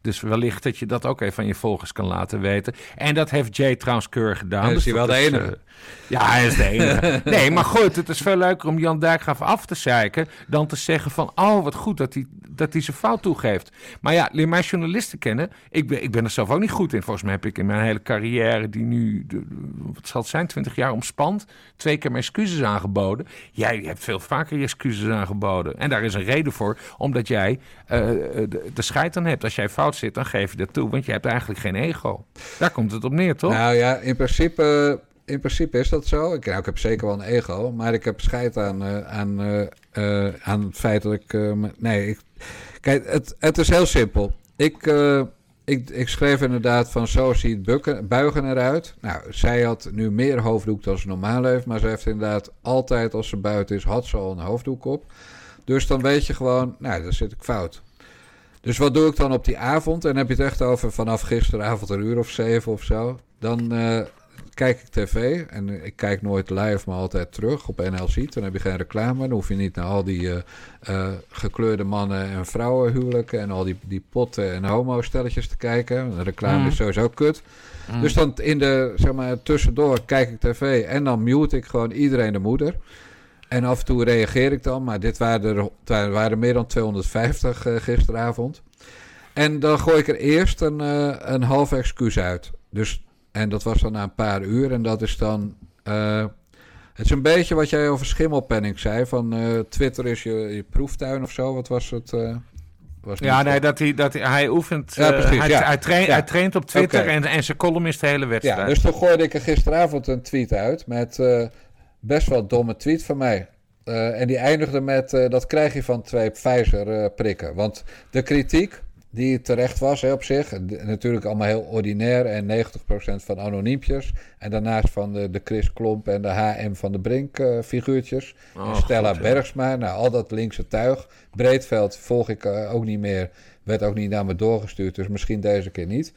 dus wellicht dat je dat ook even aan je volgers kan laten weten. En dat heeft Jay trouwens keurig gedaan. Ja, is dus hij wel de enige? Ja, hij is de nee, maar goed, het is veel leuker om Jan Dijkgraaf af te zeiken dan te zeggen van, oh wat goed dat hij, dat hij zijn fout toegeeft. Maar ja, leer mij journalisten kennen. Ik ben, ik ben er zelf ook niet goed in. Volgens mij heb ik in mijn hele carrière, die nu, wat zal het zijn, 20 jaar omspant twee keer mijn excuses aangeboden. Jij hebt veel vaker je excuses aangeboden. En daar is een reden voor, omdat jij uh, de, de scheid aan hebt. Als jij fout zit, dan geef je dat toe, want je hebt eigenlijk geen ego. Daar komt het op neer, toch? Nou ja, in principe in principe is dat zo. Ik, nou, ik heb zeker wel een ego, maar ik heb scheid aan, uh, aan, uh, uh, aan het feit dat ik. nee, ik, kijk, het, het is heel simpel. Ik, ik, ik schreef inderdaad van zo ziet bukken, buigen eruit. Nou, zij had nu meer hoofddoek dan ze normaal heeft. Maar ze heeft inderdaad altijd als ze buiten is, had ze al een hoofddoek op. Dus dan weet je gewoon, nou, dan zit ik fout. Dus wat doe ik dan op die avond? En heb je het echt over vanaf gisteravond een uur of zeven of zo. Dan, kijk ik tv en ik kijk nooit live, maar altijd terug op NLC. Dan heb je geen reclame. Dan hoef je niet naar al die uh, uh, gekleurde mannen en vrouwen huwelijken en al die, die potten en homo-stelletjes te kijken. De reclame mm. is sowieso kut. Mm. Dus dan in de, zeg maar, tussendoor kijk ik tv en dan mute ik gewoon iedereen de moeder. En af en toe reageer ik dan, maar dit waren er, waren meer dan 250 uh, gisteravond. En dan gooi ik er eerst een, een half excuus uit. Dus en dat was dan na een paar uur. En dat is dan. Uh, het is een beetje wat jij over schimmelpenning zei. Van uh, Twitter is je, je, proeftuin of zo. Wat was het? Uh, was ja, nee, dat hij, dat hij, hij oefent. Ja, precies, hij, ja. hij, traint, ja. hij traint op Twitter okay. en, en zijn column is de hele wedstrijd. Ja, dus toen gooide ik er gisteravond een tweet uit. Met best wel domme tweet van mij. en die eindigde met: dat krijg je van twee Pfizer-prikken. Want de kritiek die terecht was hè, op zich. Natuurlijk allemaal heel ordinair en 90% van anoniempjes. En daarnaast van de, de Chris Klomp en de HM van de Brink uh, figuurtjes. Oh, en Stella God, Bergsma, nou al dat linkse tuig. Breedveld volg ik uh, ook niet meer. Werd ook niet naar me doorgestuurd, dus misschien deze keer niet.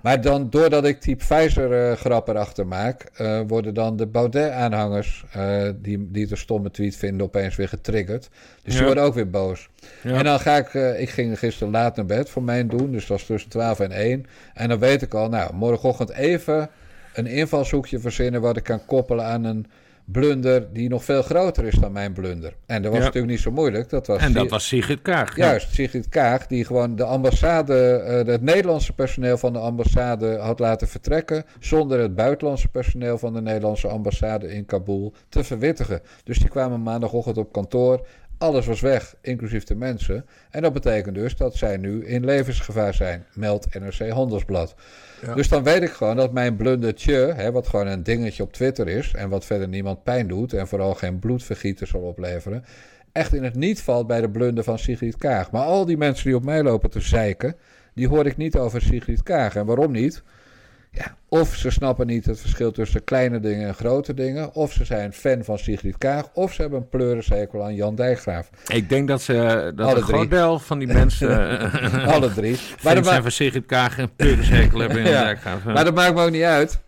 Maar dan, doordat ik die Pfizer-grap erachter maak, uh, worden dan de Baudet-aanhangers, uh, die, die de stomme tweet vinden, opeens weer getriggerd. Dus ja. die worden ook weer boos. Ja. En dan ga ik, uh, ik ging gisteren laat naar bed voor mijn doen, dus dat was tussen 12 en 1. En dan weet ik al, nou, morgenochtend even een invalshoekje verzinnen wat ik kan koppelen aan een blunder die nog veel groter is dan mijn blunder. En dat was natuurlijk niet zo moeilijk. Dat was en dat was Sigrid Kaag. Juist, Sigrid Kaag, die gewoon de ambassade, uh, het Nederlandse personeel van de ambassade had laten vertrekken. zonder het buitenlandse personeel van de Nederlandse ambassade in Kabul te verwittigen. Dus die kwamen maandagochtend op kantoor. Alles was weg, inclusief de mensen. En dat betekent dus dat zij nu in levensgevaar zijn, meldt NRC Handelsblad. Dus dan weet ik gewoon dat mijn blundertje, hè, wat gewoon een dingetje op Twitter is en wat verder niemand pijn doet en vooral geen bloedvergieten zal opleveren, echt in het niet valt bij de blunder van Sigrid Kaag. Maar al die mensen die op mij lopen te zeiken, die hoor ik niet over Sigrid Kaag. En waarom niet? Ja, of ze snappen niet het verschil tussen kleine dingen en grote dingen. Of ze zijn fan van Sigrid Kaag. Of ze hebben een pleurensekel aan Jan Dijkgraaf. Ik denk dat ze dat een groot deel van die mensen... Alle drie. Maar dat zijn van Sigrid Kaag en pleurensekel hebben in Jan Dijkgraaf. Maar dat maakt me ook niet uit.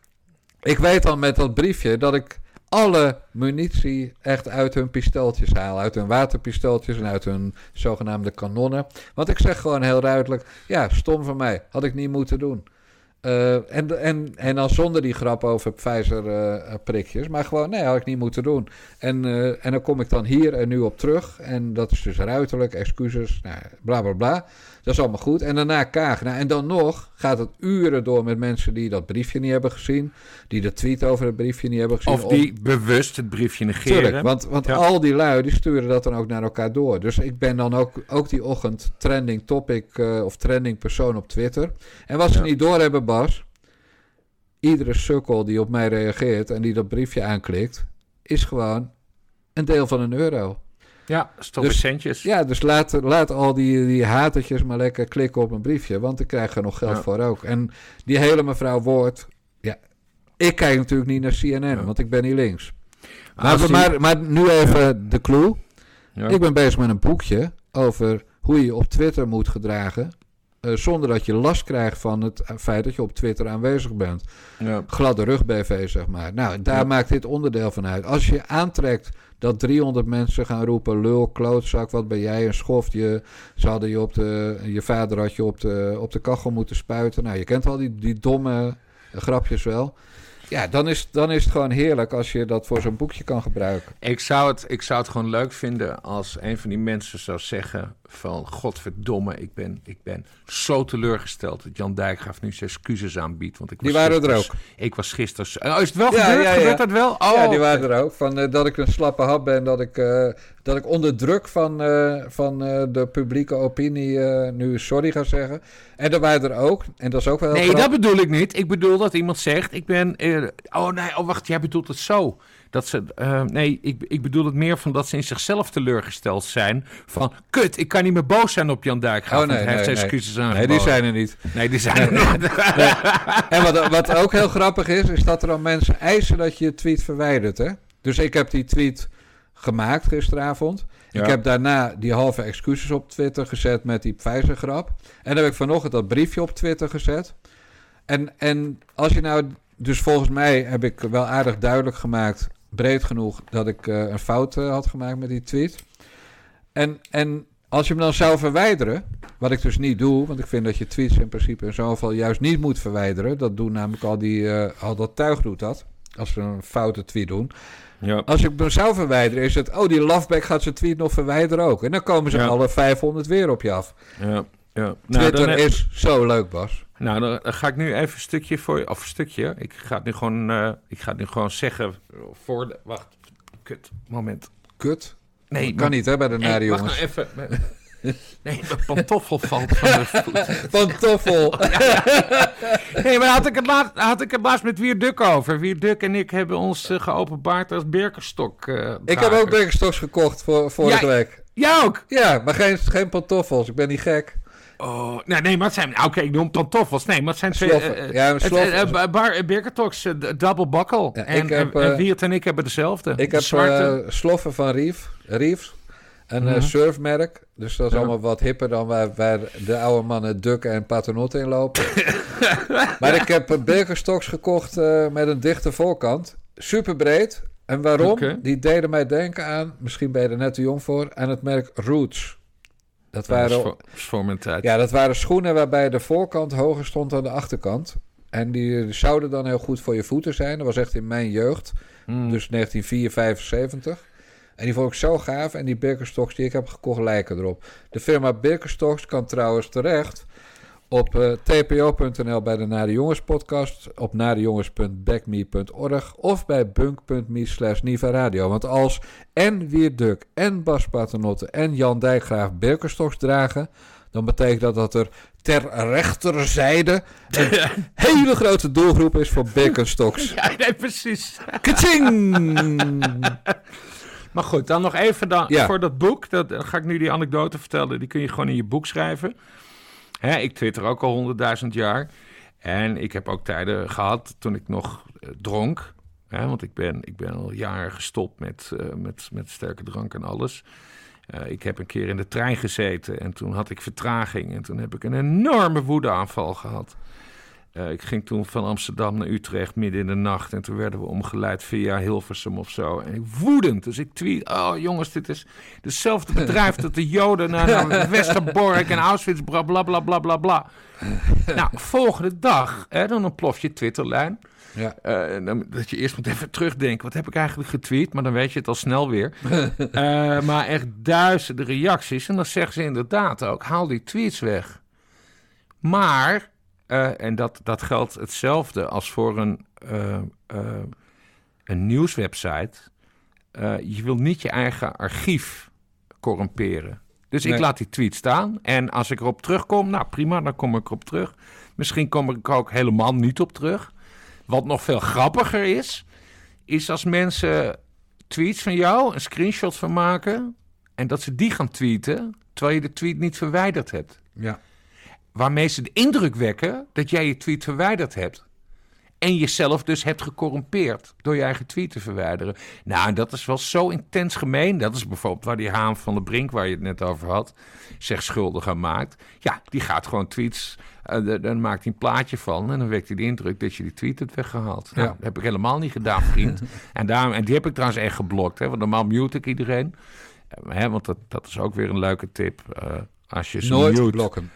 Ik weet al met dat briefje dat ik alle munitie echt uit hun pistooltjes haal. Uit hun waterpistooltjes en uit hun zogenaamde kanonnen. Want ik zeg gewoon heel duidelijk... Ja, stom van mij. Had ik niet moeten doen. Uh, en, en, en dan zonder die grap over Pfizer-prikjes. Uh, maar gewoon, nee, had ik niet moeten doen. En, en dan kom ik dan hier en nu op terug. En dat is dus ruiterlijk, excuses, nou, bla bla bla. Dat is allemaal goed. En daarna Kaag. Nou, en dan nog gaat het uren door met mensen die dat briefje niet hebben gezien. Die de tweet over het briefje niet hebben gezien. Of die bewust het briefje negeren. Tuurlijk, want, want al die lui die sturen dat dan ook naar elkaar door. Dus ik ben dan ook, ook die ochtend trending topic uh, of trending persoon op Twitter. En wat ze ja. niet door hebben, Bas. Iedere sukkel die op mij reageert en die dat briefje aanklikt, is gewoon een deel van een euro. Ja, stop dus, centjes. Ja, dus laat, laat al die, die hatertjes maar lekker klikken op een briefje. Want ik krijg er nog geld ja. voor ook. En die hele mevrouw Woord... Ja, ik kijk natuurlijk niet naar CNN, ja. want ik ben niet links. Maar, die... maar, maar, nu even de clue. Ja. Ik ben bezig met een boekje over hoe je je op Twitter moet gedragen... Uh, zonder dat je last krijgt van het feit dat je op Twitter aanwezig bent. Ja. Gladde rug BV, zeg maar. Nou, daar maakt dit onderdeel van uit. Als je aantrekt dat 300 mensen gaan roepen: lul, klootzak, wat ben jij, een schoft. Je, ze hadden je op de, je vader had je op de, op de kachel moeten spuiten. Nou, je kent al die, die domme grapjes wel. Ja, dan is, dan is het gewoon heerlijk als je dat voor zo'n boekje kan gebruiken. Ik zou, het, ik zou het gewoon leuk vinden als een van die mensen zou zeggen van... Godverdomme, ik ben, ik ben zo teleurgesteld dat Jan Dijkgraaf nu zijn excuses aanbiedt. Want ik was die waren er ook. Ik was gisteren... Oh, is het wel ja, gebeurd? Ja, ja. Gebeurt dat wel? Oh, ja, die waren er ook. Van, uh, dat ik een slappe hap ben, dat ik, uh, dat ik onder druk van, uh, van de publieke opinie nu sorry ga zeggen. En dat waren er ook. En dat is ook wel Nee, dat bedoel ik niet. Ik bedoel dat iemand zegt, ik ben... oh nee, oh wacht, jij bedoelt het zo. Dat ze, uh, nee, ik, ik bedoel het meer van dat ze in zichzelf teleurgesteld zijn. Van, kut, ik kan niet meer boos zijn op Jan Dijkgraaf. Oh, nee, hij heeft nee, excuses nee. Nee, die zijn er niet. Nee, die zijn er niet. En wat, wat ook heel grappig is, is dat er dan mensen eisen dat je je tweet verwijdert. Hè? Dus ik heb die tweet gemaakt gisteravond. Ja. Ik heb daarna die halve excuses op Twitter gezet met die Pfizer-grap. En dan heb ik vanochtend dat briefje op Twitter gezet. En, en als je nou... Dus volgens mij heb ik wel aardig duidelijk gemaakt breed genoeg dat ik uh, een fout uh, had gemaakt met die tweet. En, en als je hem dan zou verwijderen, wat ik dus niet doe, want ik vind dat je tweets in principe in zo'n geval juist niet moet verwijderen. Dat doen namelijk al die, uh, al dat tuig doet dat, als ze een foute tweet doen. Ja. Als ik hem zou verwijderen, is het, oh die loveback gaat zijn tweet nog verwijderen ook. En dan komen ze ja. alle 500 weer op je af. Ja. Ja. Twitter nou, is zo leuk, Bas. Nou, dan ga ik nu even een stukje voor je, of een stukje. Ik ga het nu gewoon, uh, ik ga het nu gewoon zeggen voor de, wacht, kut, moment. Kut? Nee, dat kan niet hè, bij de nare jongens. Wacht nou even. Nee, mijn pantoffel valt van de voet. Pantoffel. nee, maar had ik, het laatst, had ik het laatst met Wier Duk over. Wier Duk en ik hebben ons uh, geopenbaard als Birkenstok. Uh, ik heb ook Birkenstocks gekocht voor, vorige ja, week. Ja ook? Ja, maar geen, geen pantoffels. Ik ben niet gek. Oh, nee, nee, maar het zijn... Oké, okay, ik noem pantoffels. Nee, maar het zijn twee... Uh, ja, sloffen. Uh, uh, double buckle. Ja, en, heb, en Wiert en ik hebben dezelfde. Ik heb sloffen van Rief, Reeves. Een mm surfmerk. Dus dat is allemaal wat hipper dan waar, waar de oude mannen dukken en paternotte in lopen. maar ik heb Birkenstocks gekocht met een dichte voorkant. Super breed. En waarom? Die deden mij denken aan, misschien ben je er net te jong voor, aan het merk Roots. Dat waren. Ja, dat waren schoenen waarbij de voorkant hoger stond dan de achterkant. En die zouden dan heel goed voor je voeten zijn. Dat was echt in mijn jeugd. Hmm. Dus 1974. En die vond ik zo gaaf. En die Birkenstocks die ik heb gekocht lijken erop. De firma Birkenstocks kan trouwens terecht op uh, tpo.nl bij de Nare Jongens podcast, op narejongens.backme.org of bij bunk.me slash Niva Radio. Want als en Wierduk en Bas Paternotte en Jan Dijkgraaf Birkenstocks dragen, dan betekent dat dat er ter rechterzijde een hele grote doelgroep is voor Birkenstocks. Ja, nee, precies. Kaching! Maar goed, dan nog even dan, voor dat boek. Dat, dan ga ik nu die anekdote vertellen. Die kun je gewoon in je boek schrijven. Hè, ik twitter ook al honderdduizend jaar. En ik heb ook tijden gehad toen ik nog uh, dronk. Hè, want ik ben, ik ben al jaren gestopt met, uh, met, met sterke drank en alles. Uh, ik heb een keer in de trein gezeten en toen had ik vertraging. En toen heb ik een enorme woedeaanval gehad. Uh, ik ging toen van Amsterdam naar Utrecht midden in de nacht. En toen werden we omgeleid via Hilversum of zo. En ik woedend. Dus ik tweet: Oh jongens, dit is hetzelfde bedrijf dat de Joden naar, naar Westerbork en Auschwitz, bla bla bla bla bla bla. nou, volgende dag, hè, dan ontplof je Twitterlijn. Ja. Uh, dan, dat je eerst moet even terugdenken. Wat heb ik eigenlijk getweet? Maar dan weet je het al snel weer. uh, maar echt duizenden reacties. En dan zeggen ze inderdaad ook: haal die tweets weg. Maar uh, en dat, dat geldt hetzelfde als voor een, uh, uh, een nieuwswebsite. je wil niet je eigen archief corrumperen. Dus ik laat die tweet staan. En als ik erop terugkom, nou prima, dan kom ik erop terug. Misschien kom ik er ook helemaal niet op terug. Wat nog veel grappiger is, is als mensen tweets van jou een screenshot van maken. En dat ze die gaan tweeten, terwijl je de tweet niet verwijderd hebt. Ja waarmee ze de indruk wekken dat jij je tweet verwijderd hebt. En jezelf dus hebt gecorrumpeerd door je eigen tweet te verwijderen. Nou, dat is wel zo intens gemeen. Dat is bijvoorbeeld waar die Haan van de Brink, waar je het net over had, zich schuldig aan maakt. Ja, die gaat gewoon tweets, uh, dan maakt hij een plaatje van en dan wekt hij de indruk dat je die tweet hebt weggehaald. Nou, dat heb ik helemaal niet gedaan, vriend. en, daarom, en die heb ik trouwens echt geblokt, hè, want normaal mute ik iedereen. Uh, hè, want dat, dat is ook weer een leuke tip. Uh, als je Nooit mute, blokken.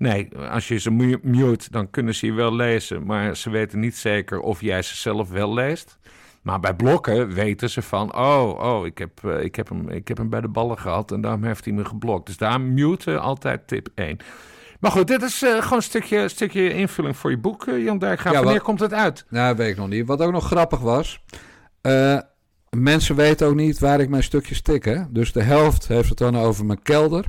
Nee, als je ze mute, dan kunnen ze je wel lezen, maar ze weten niet zeker of jij ze zelf wel leest. Maar bij blokken weten ze van, oh, oh ik, heb, uh, ik, heb hem, ik heb hem bij de ballen gehad en daarom heeft hij me geblokt. Dus daar muten altijd tip 1. Maar goed, dit is uh, gewoon een stukje, stukje invulling voor je boek, uh, Jan Dijkgraaf. Ja, Wanneer komt het uit? Nou, weet ik nog niet. Wat ook nog grappig was, mensen weten ook niet waar ik mijn stukjes tik. Hè? Dus de helft heeft het dan over mijn kelder.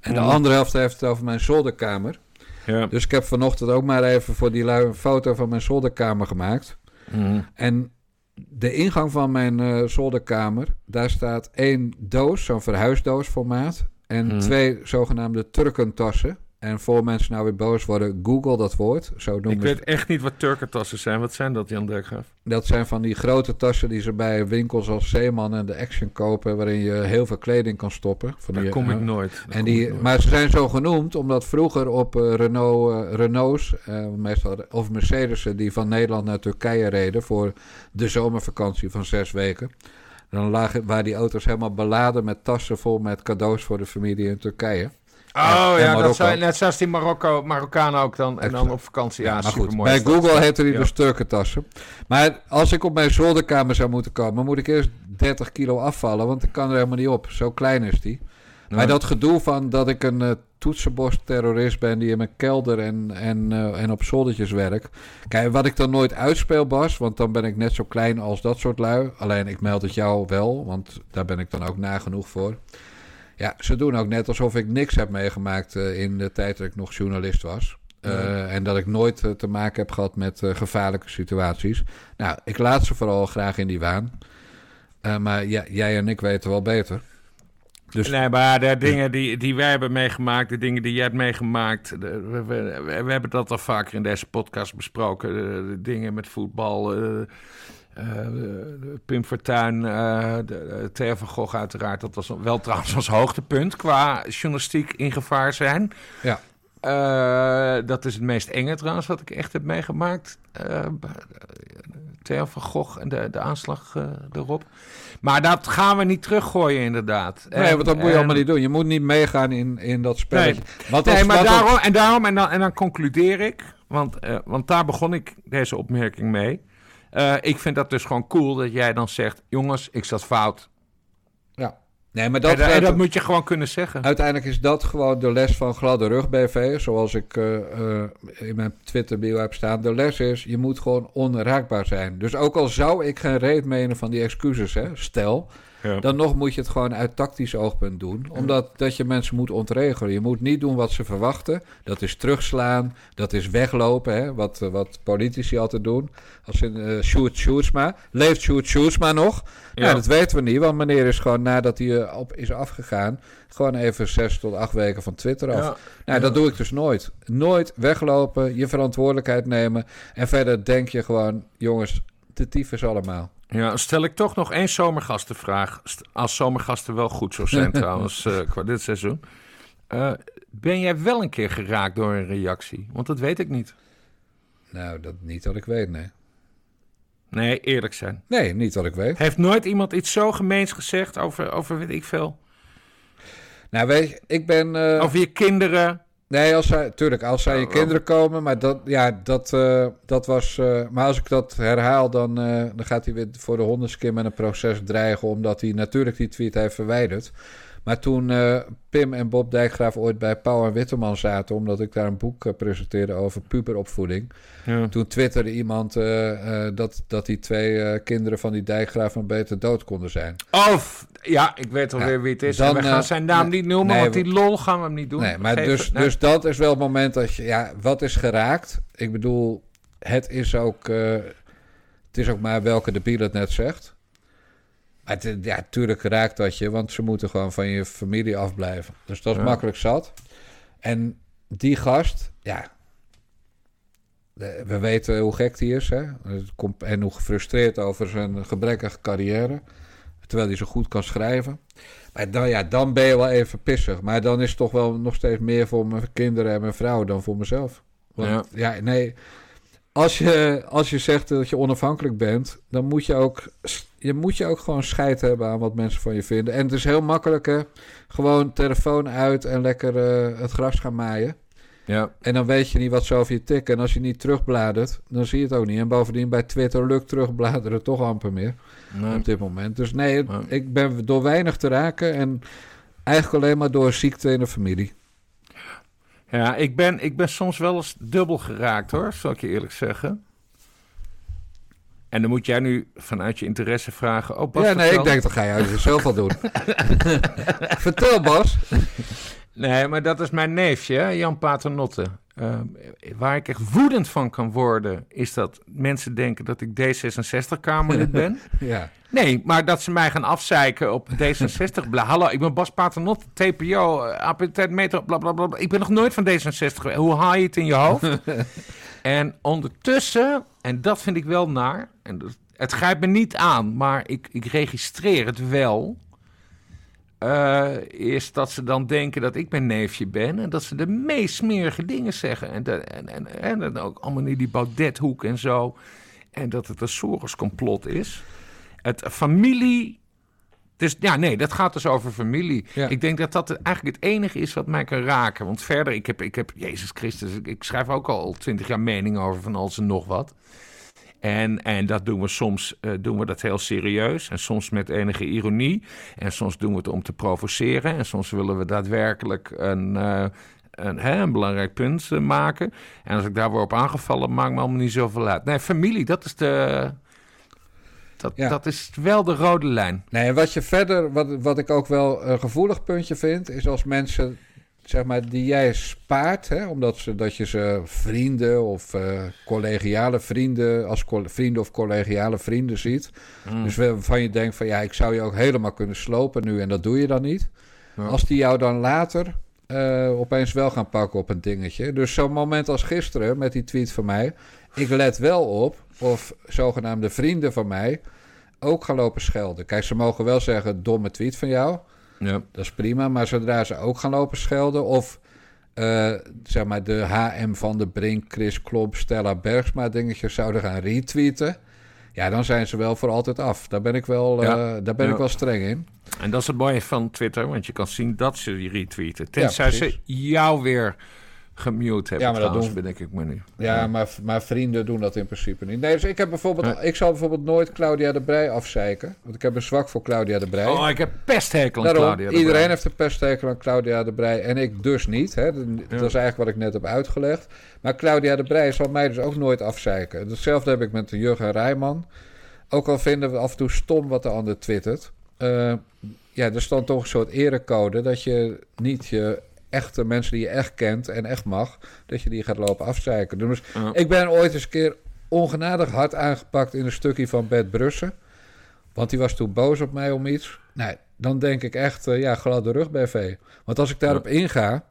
En de andere helft heeft het over mijn zolderkamer. Ja. Dus ik heb vanochtend ook maar even voor die lui een foto van mijn zolderkamer gemaakt. Mhm. En de ingang van mijn uh, zolderkamer, daar staat één doos, zo'n verhuisdoos formaat. En mhm. twee zogenaamde Turkentassen. En voor mensen nou weer boos worden, google dat woord. Zo noemen Ik weet echt niet wat Turkentassen zijn. Wat zijn dat, Jan Dijkgraaf? Dat zijn van die grote tassen die ze bij winkels als Zeeman en de Action kopen... waarin je heel veel kleding kan stoppen. Van Daar kom ik nooit. en die, Maar ze zijn zo genoemd omdat vroeger op uh, Renault, uh, Renaults... Meestal, of Mercedes'en die van Nederland naar Turkije reden... voor de zomervakantie van zes weken... Dan lagen, waren die auto's helemaal beladen met tassen vol met cadeaus voor de familie in Turkije. Oh ja, dat zijn net zoals die Marokko, Marokkanen ook dan. En dan op vakantie. Ja, super mooi. Bij Google heette die ja. dus Turkentassen. Maar als ik op mijn zolderkamer zou moeten komen, moet ik eerst 30 kilo afvallen. Want ik kan er helemaal niet op. Zo klein is die. Maar dat gedoe van dat ik een uh, toetsenborst-terrorist ben die in mijn kelder en, en, uh, en op zoldertjes werk. Kijk, wat ik dan nooit uitspeel, Bas, want dan ben ik net zo klein als dat soort lui. Alleen ik meld het jou wel, want daar ben ik dan ook nagenoeg voor. Ja, ze doen ook net alsof ik niks heb meegemaakt uh, in de tijd dat ik nog journalist was. Uh, en dat ik nooit uh, te maken heb gehad met gevaarlijke situaties. Nou, ik laat ze vooral graag in die waan. maar ja, jij en ik weten wel beter. Dus... Nee, maar de dingen die, die wij hebben meegemaakt, de dingen die jij hebt meegemaakt. De, we, we, we, hebben dat al vaker in deze podcast besproken. De, de dingen met voetbal. Pim Fortuyn, uh, de, van Gogh uiteraard. Dat was wel trouwens als hoogtepunt qua journalistiek in gevaar zijn. Ja. dat is het meest enge trouwens wat ik echt heb meegemaakt. Theo van Gogh en de, de aanslag erop. Maar dat gaan we niet teruggooien, inderdaad. Nee, want dat moet je allemaal niet doen. Je moet niet meegaan in, in dat spelletje. Nee, nee maar daarom, en daarom, en dan, en dan concludeer ik, want, uh, want daar begon ik deze opmerking mee. Uh, ik vind dat dus gewoon cool dat jij dan zegt: jongens, ik zat fout. Ja. Nee, maar dat, en, dat moet je gewoon kunnen zeggen. Uiteindelijk is dat gewoon de les van Gladde Rug BV. Zoals ik uh, uh, in mijn Twitter-bio heb staan. De les is, je moet gewoon onraakbaar zijn. Dus ook al zou ik geen reet menen van die excuses, hè, stel... Dan nog moet je het gewoon uit tactisch oogpunt doen. Omdat dat je mensen moet ontregelen. Je moet niet doen wat ze verwachten. Dat is terugslaan. Dat is weglopen. Hè? Wat, eh, wat politici altijd doen. Als in uh, Sjoerd Sjoerdsma. Leeft Sjoerd Sjoerdsma nog? Ja. Nou, dat weten we niet. Want meneer is gewoon nadat hij eh, op is afgegaan... gewoon even zes tot acht weken van Twitter af. Nou, dat doe ik dus nooit. Nooit weglopen. Je verantwoordelijkheid nemen. En verder denk je gewoon... jongens, de tyfus allemaal. Ja, stel ik toch nog één zomergastenvraag. Als zomergasten wel goed zo zijn trouwens uh, qua dit seizoen. Uh, ben jij wel een keer geraakt door een reactie? Want dat weet ik niet. Nou, dat niet dat ik weet, nee. Nee, eerlijk zijn. Nee, niet dat ik weet. Heeft nooit iemand iets zo gemeens gezegd over, over weet ik veel? Nou, weet je, ik ben... Uh... Over je kinderen, Nee, als zij, tuurlijk, als zij je kinderen komen, maar dat, ja, dat, uh, dat was. Uh, maar als ik dat herhaal, dan, uh, dan gaat hij weer voor de honderdste keer met een proces dreigen, omdat hij natuurlijk die tweet heeft verwijderd. Maar toen uh, Pim en Bob Dijkgraaf ooit bij Pauw en Witteman zaten, omdat ik daar een boek uh, presenteerde over puberopvoeding. Ja. Toen twitterde iemand uh, dat, dat die twee kinderen van die Dijkgraaf een beter dood konden zijn. Of, ja, ik weet alweer ja, wie het is. Dan, we gaan zijn naam niet noemen, nee, want die lol gaan we hem niet doen. Nee, maar dus, nee. dus dat is wel het moment dat je, ja, wat is geraakt? Ik bedoel, het is ook, het is ook maar welke de het net zegt. Het, ja, tuurlijk raakt dat je, want ze moeten gewoon van je familie afblijven. Dus dat is makkelijk zat. En die gast, ja, we weten hoe gek die is. Hè? En hoe gefrustreerd over zijn gebrekkige carrière. Terwijl hij zo goed kan schrijven. Maar dan, ja, dan ben je wel even pissig. Maar dan is het toch wel nog steeds meer voor mijn kinderen en mijn vrouw dan voor mezelf. Want ja, ja nee. Als je, als je zegt dat je onafhankelijk bent, dan moet je ook je moet je ook gewoon scheid hebben aan wat mensen van je vinden. En het is heel makkelijk, hè? Gewoon telefoon uit en lekker uh, het gras gaan maaien. Ja. En dan weet je niet wat zo over je tikken. En als je niet terugbladert, dan zie je het ook niet. En bovendien bij Twitter lukt terugbladeren toch amper meer. Nee. Op dit moment. Dus nee, nee, ik ben door weinig te raken. En eigenlijk alleen maar door ziekte in de familie. Ja, ik ben, ik ben soms wel eens dubbel geraakt hoor, zal ik je eerlijk zeggen. En dan moet jij nu vanuit je interesse vragen. Oh, Bas, ja, nee, ik denk dat ga jij zelf al doen. vertel, Bas. Nee, maar dat is mijn neefje, Jan Paternotte. Uh, waar ik echt woedend van kan worden, is dat mensen denken dat ik D66-Kamerlid ben. ja. Nee, maar dat ze mij gaan afzeiken op D66. Bla, hallo, ik ben Bas Paternotte, TPO, appetit meter, bla, bla, bla. Ik ben nog nooit van D66 Hoe haal je het in je hoofd? En ondertussen, en dat vind ik wel naar, en het grijpt me niet aan, maar ik, ik registreer het wel. Uh, is dat ze dan denken dat ik mijn neefje ben en dat ze de meest smerige dingen zeggen. En, de, en, en, en, en ook allemaal in die Baudethoek en zo. En dat het een Soros-complot is. Het familie dus ja, nee, dat gaat dus over familie. Ik denk dat dat eigenlijk het enige is wat mij kan raken. Want verder, ik heb, ik heb Jezus Christus, ik, schrijf ook al twintig jaar mening over van alles en nog wat. En, en dat doen we soms uh, doen we dat heel serieus. En soms met enige ironie. En soms doen we het om te provoceren. En soms willen we daadwerkelijk een, uh, een, hè, een belangrijk punt uh, maken. En als ik daar word op aangevallen, maakt me allemaal niet zoveel uit. Nee, familie, dat is de dat, dat is wel de rode lijn. Nee, en wat je verder, wat, wat ik ook wel een gevoelig puntje vind, is als mensen, zeg maar, die jij spaart, hè, omdat ze, dat je ze vrienden of uh, collegiale vrienden, als vrienden of collegiale vrienden ziet. Mm. Dus waarvan je denkt van ja, ik zou je ook helemaal kunnen slopen nu en dat doe je dan niet. Als die jou dan later uh, opeens wel gaan pakken op een dingetje. Dus zo'n moment als gisteren met die tweet van mij. ik let wel op of zogenaamde vrienden van mij ook gaan lopen schelden. Kijk, ze mogen wel zeggen, domme tweet van jou. Ja. Dat is prima, maar zodra ze ook gaan lopen schelden... of uh, zeg maar de HM van de Brink, Chris Klop, Stella Bergsma dingetjes zouden gaan retweeten... Ja, dan zijn ze wel voor altijd af. Daar ben ik wel, uh, daar ben ik wel streng in. En dat is het mooie van Twitter, want je kan zien dat ze die retweeten. Tenzij ze jou weer gemute hebben. Ja, maar dat doen... ben ik me nu. Ja, Maar, maar vrienden doen dat in principe niet. Nee, dus ik heb bijvoorbeeld, ik zal bijvoorbeeld nooit Claudia de Brij afzeiken. Want ik heb een zwak voor Claudia de Brij. Oh, ik heb pesthekel aan Claudia de Iedereen heeft een pesthekel aan Claudia de Brij en ik dus niet. Hè. Dat, is eigenlijk wat ik net heb uitgelegd. Maar Claudia de Brij zal mij dus ook nooit afzeiken. Hetzelfde heb ik met de Jurgen Rijman. Ook al vinden we af en toe stom wat de ander twittert. Uh, ja, er stond toch een soort erecode dat je niet je echte mensen die je echt kent en echt mag, dat je die gaat lopen afzeiken. Dus ik ben ooit eens een keer ongenadig hard aangepakt in een stukje van Bert Brussen. Want die was toen boos op mij om iets. Nee, dan denk ik echt, uh, ja, gladde rug BV. Want als ik daarop inga,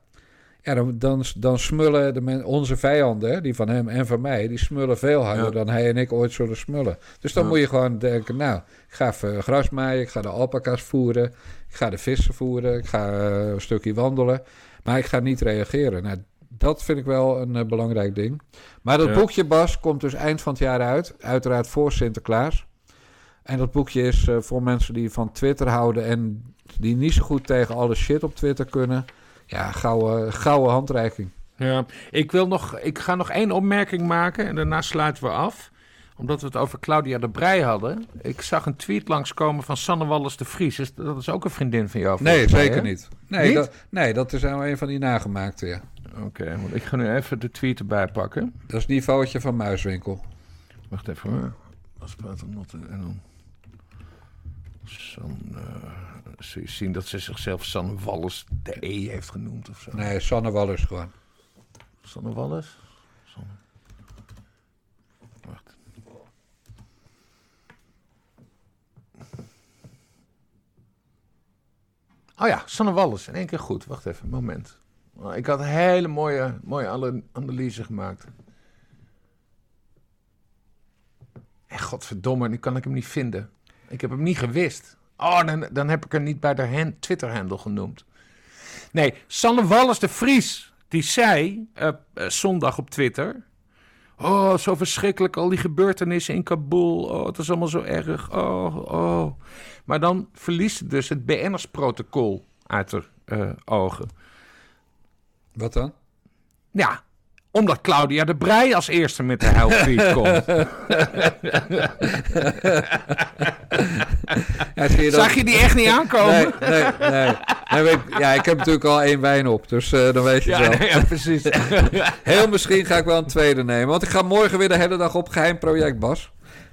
ja, dan, dan, dan smullen de men, onze vijanden, die van hem en van mij, die smullen veel harder dan hij en ik ooit zullen smullen. Dus dan moet je gewoon denken, nou, ik ga even gras maaien, ik ga de alpaca's voeren, ik ga de vissen voeren, ik ga uh, een stukje wandelen. Maar ik ga niet reageren. Nou, dat vind ik wel een uh, belangrijk ding. Maar dat boekje, Bas, komt dus eind van het jaar uit. Uiteraard voor Sinterklaas. En dat boekje is uh, voor mensen die van Twitter houden en die niet zo goed tegen alle shit op Twitter kunnen. Ja, gouden, gouden handreiking. Ja, ik, wil nog, ik ga nog één opmerking maken en daarna sluiten we af omdat we het over Claudia de Brij hadden. Ik zag een tweet langskomen van Sanne Wallis de Vries. Dat is ook een vriendin van jou? Nee, zeker niet. Nee, Dat, nee, dat is nou een van die nagemaakte, ja. Oké, want ik ga nu even de tweet erbij pakken. Dat is die foutje van Muiswinkel. Wacht even hoor. Als not en dan... San, uh, zien dat ze zichzelf Sanne Wallis de E heeft genoemd of zo? Nee, Sanne Wallis gewoon. Sanne Wallis? Oh ja, Sanne Wallis. In één keer goed. Wacht even, moment. Oh, ik had een hele mooie, mooie analyse gemaakt. En godverdomme, nu kan ik hem niet vinden. Ik heb hem niet gewist. Oh, dan, dan heb ik hem niet bij de Twitter-handle genoemd. Nee, Sanne Wallis de Vries, die zei uh, zondag op Twitter... Oh, zo verschrikkelijk, al die gebeurtenissen in Kabul. Oh, het is allemaal zo erg. Oh, oh. Maar dan verliest dus het BN'ers-protocol uit haar uh, ogen. Wat dan? Ja, omdat Claudia de Brij als eerste met de heilfeed komt. ja, je Zag je die echt niet aankomen? Nee, nee, nee. ja, ik heb natuurlijk al één wijn op, dus uh, dan weet je ja, wel. ja, precies. Heel misschien ga ik wel een tweede nemen. Want ik ga morgen weer de hele dag op geheim project, Bas.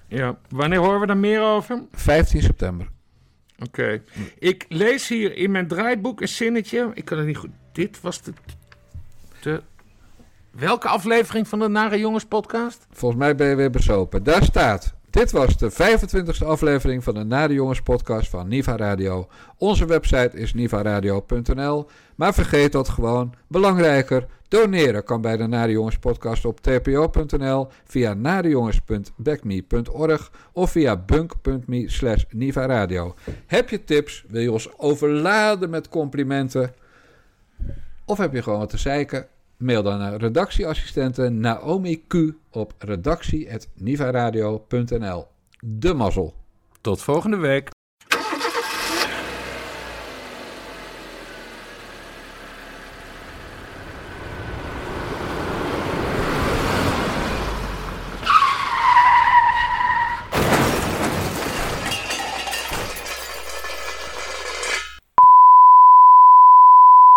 Ja, wanneer horen we daar meer over? 15 september. Oké. Ik lees hier in mijn draaiboek een zinnetje. Ik kan het niet goed. Dit was de, de Welke aflevering van de Nare Jongens podcast? Volgens mij ben je weer besopen. Daar staat. Dit was de 25e aflevering van de Nare Jongens podcast van Niva Radio. Onze website is nivaradio.nl. Maar vergeet dat gewoon. Belangrijker, doneren kan bij de Nare Jongens podcast op tpo.nl, via narejongens.backme.org of via bunk.me slash nivaradio. Heb je tips? Wil je ons overladen met complimenten? Of heb je gewoon wat te zeiken? Mail dan naar redactieassistente Naomi Q op redactie.nivaradio.nl. De mazzel. Tot volgende week.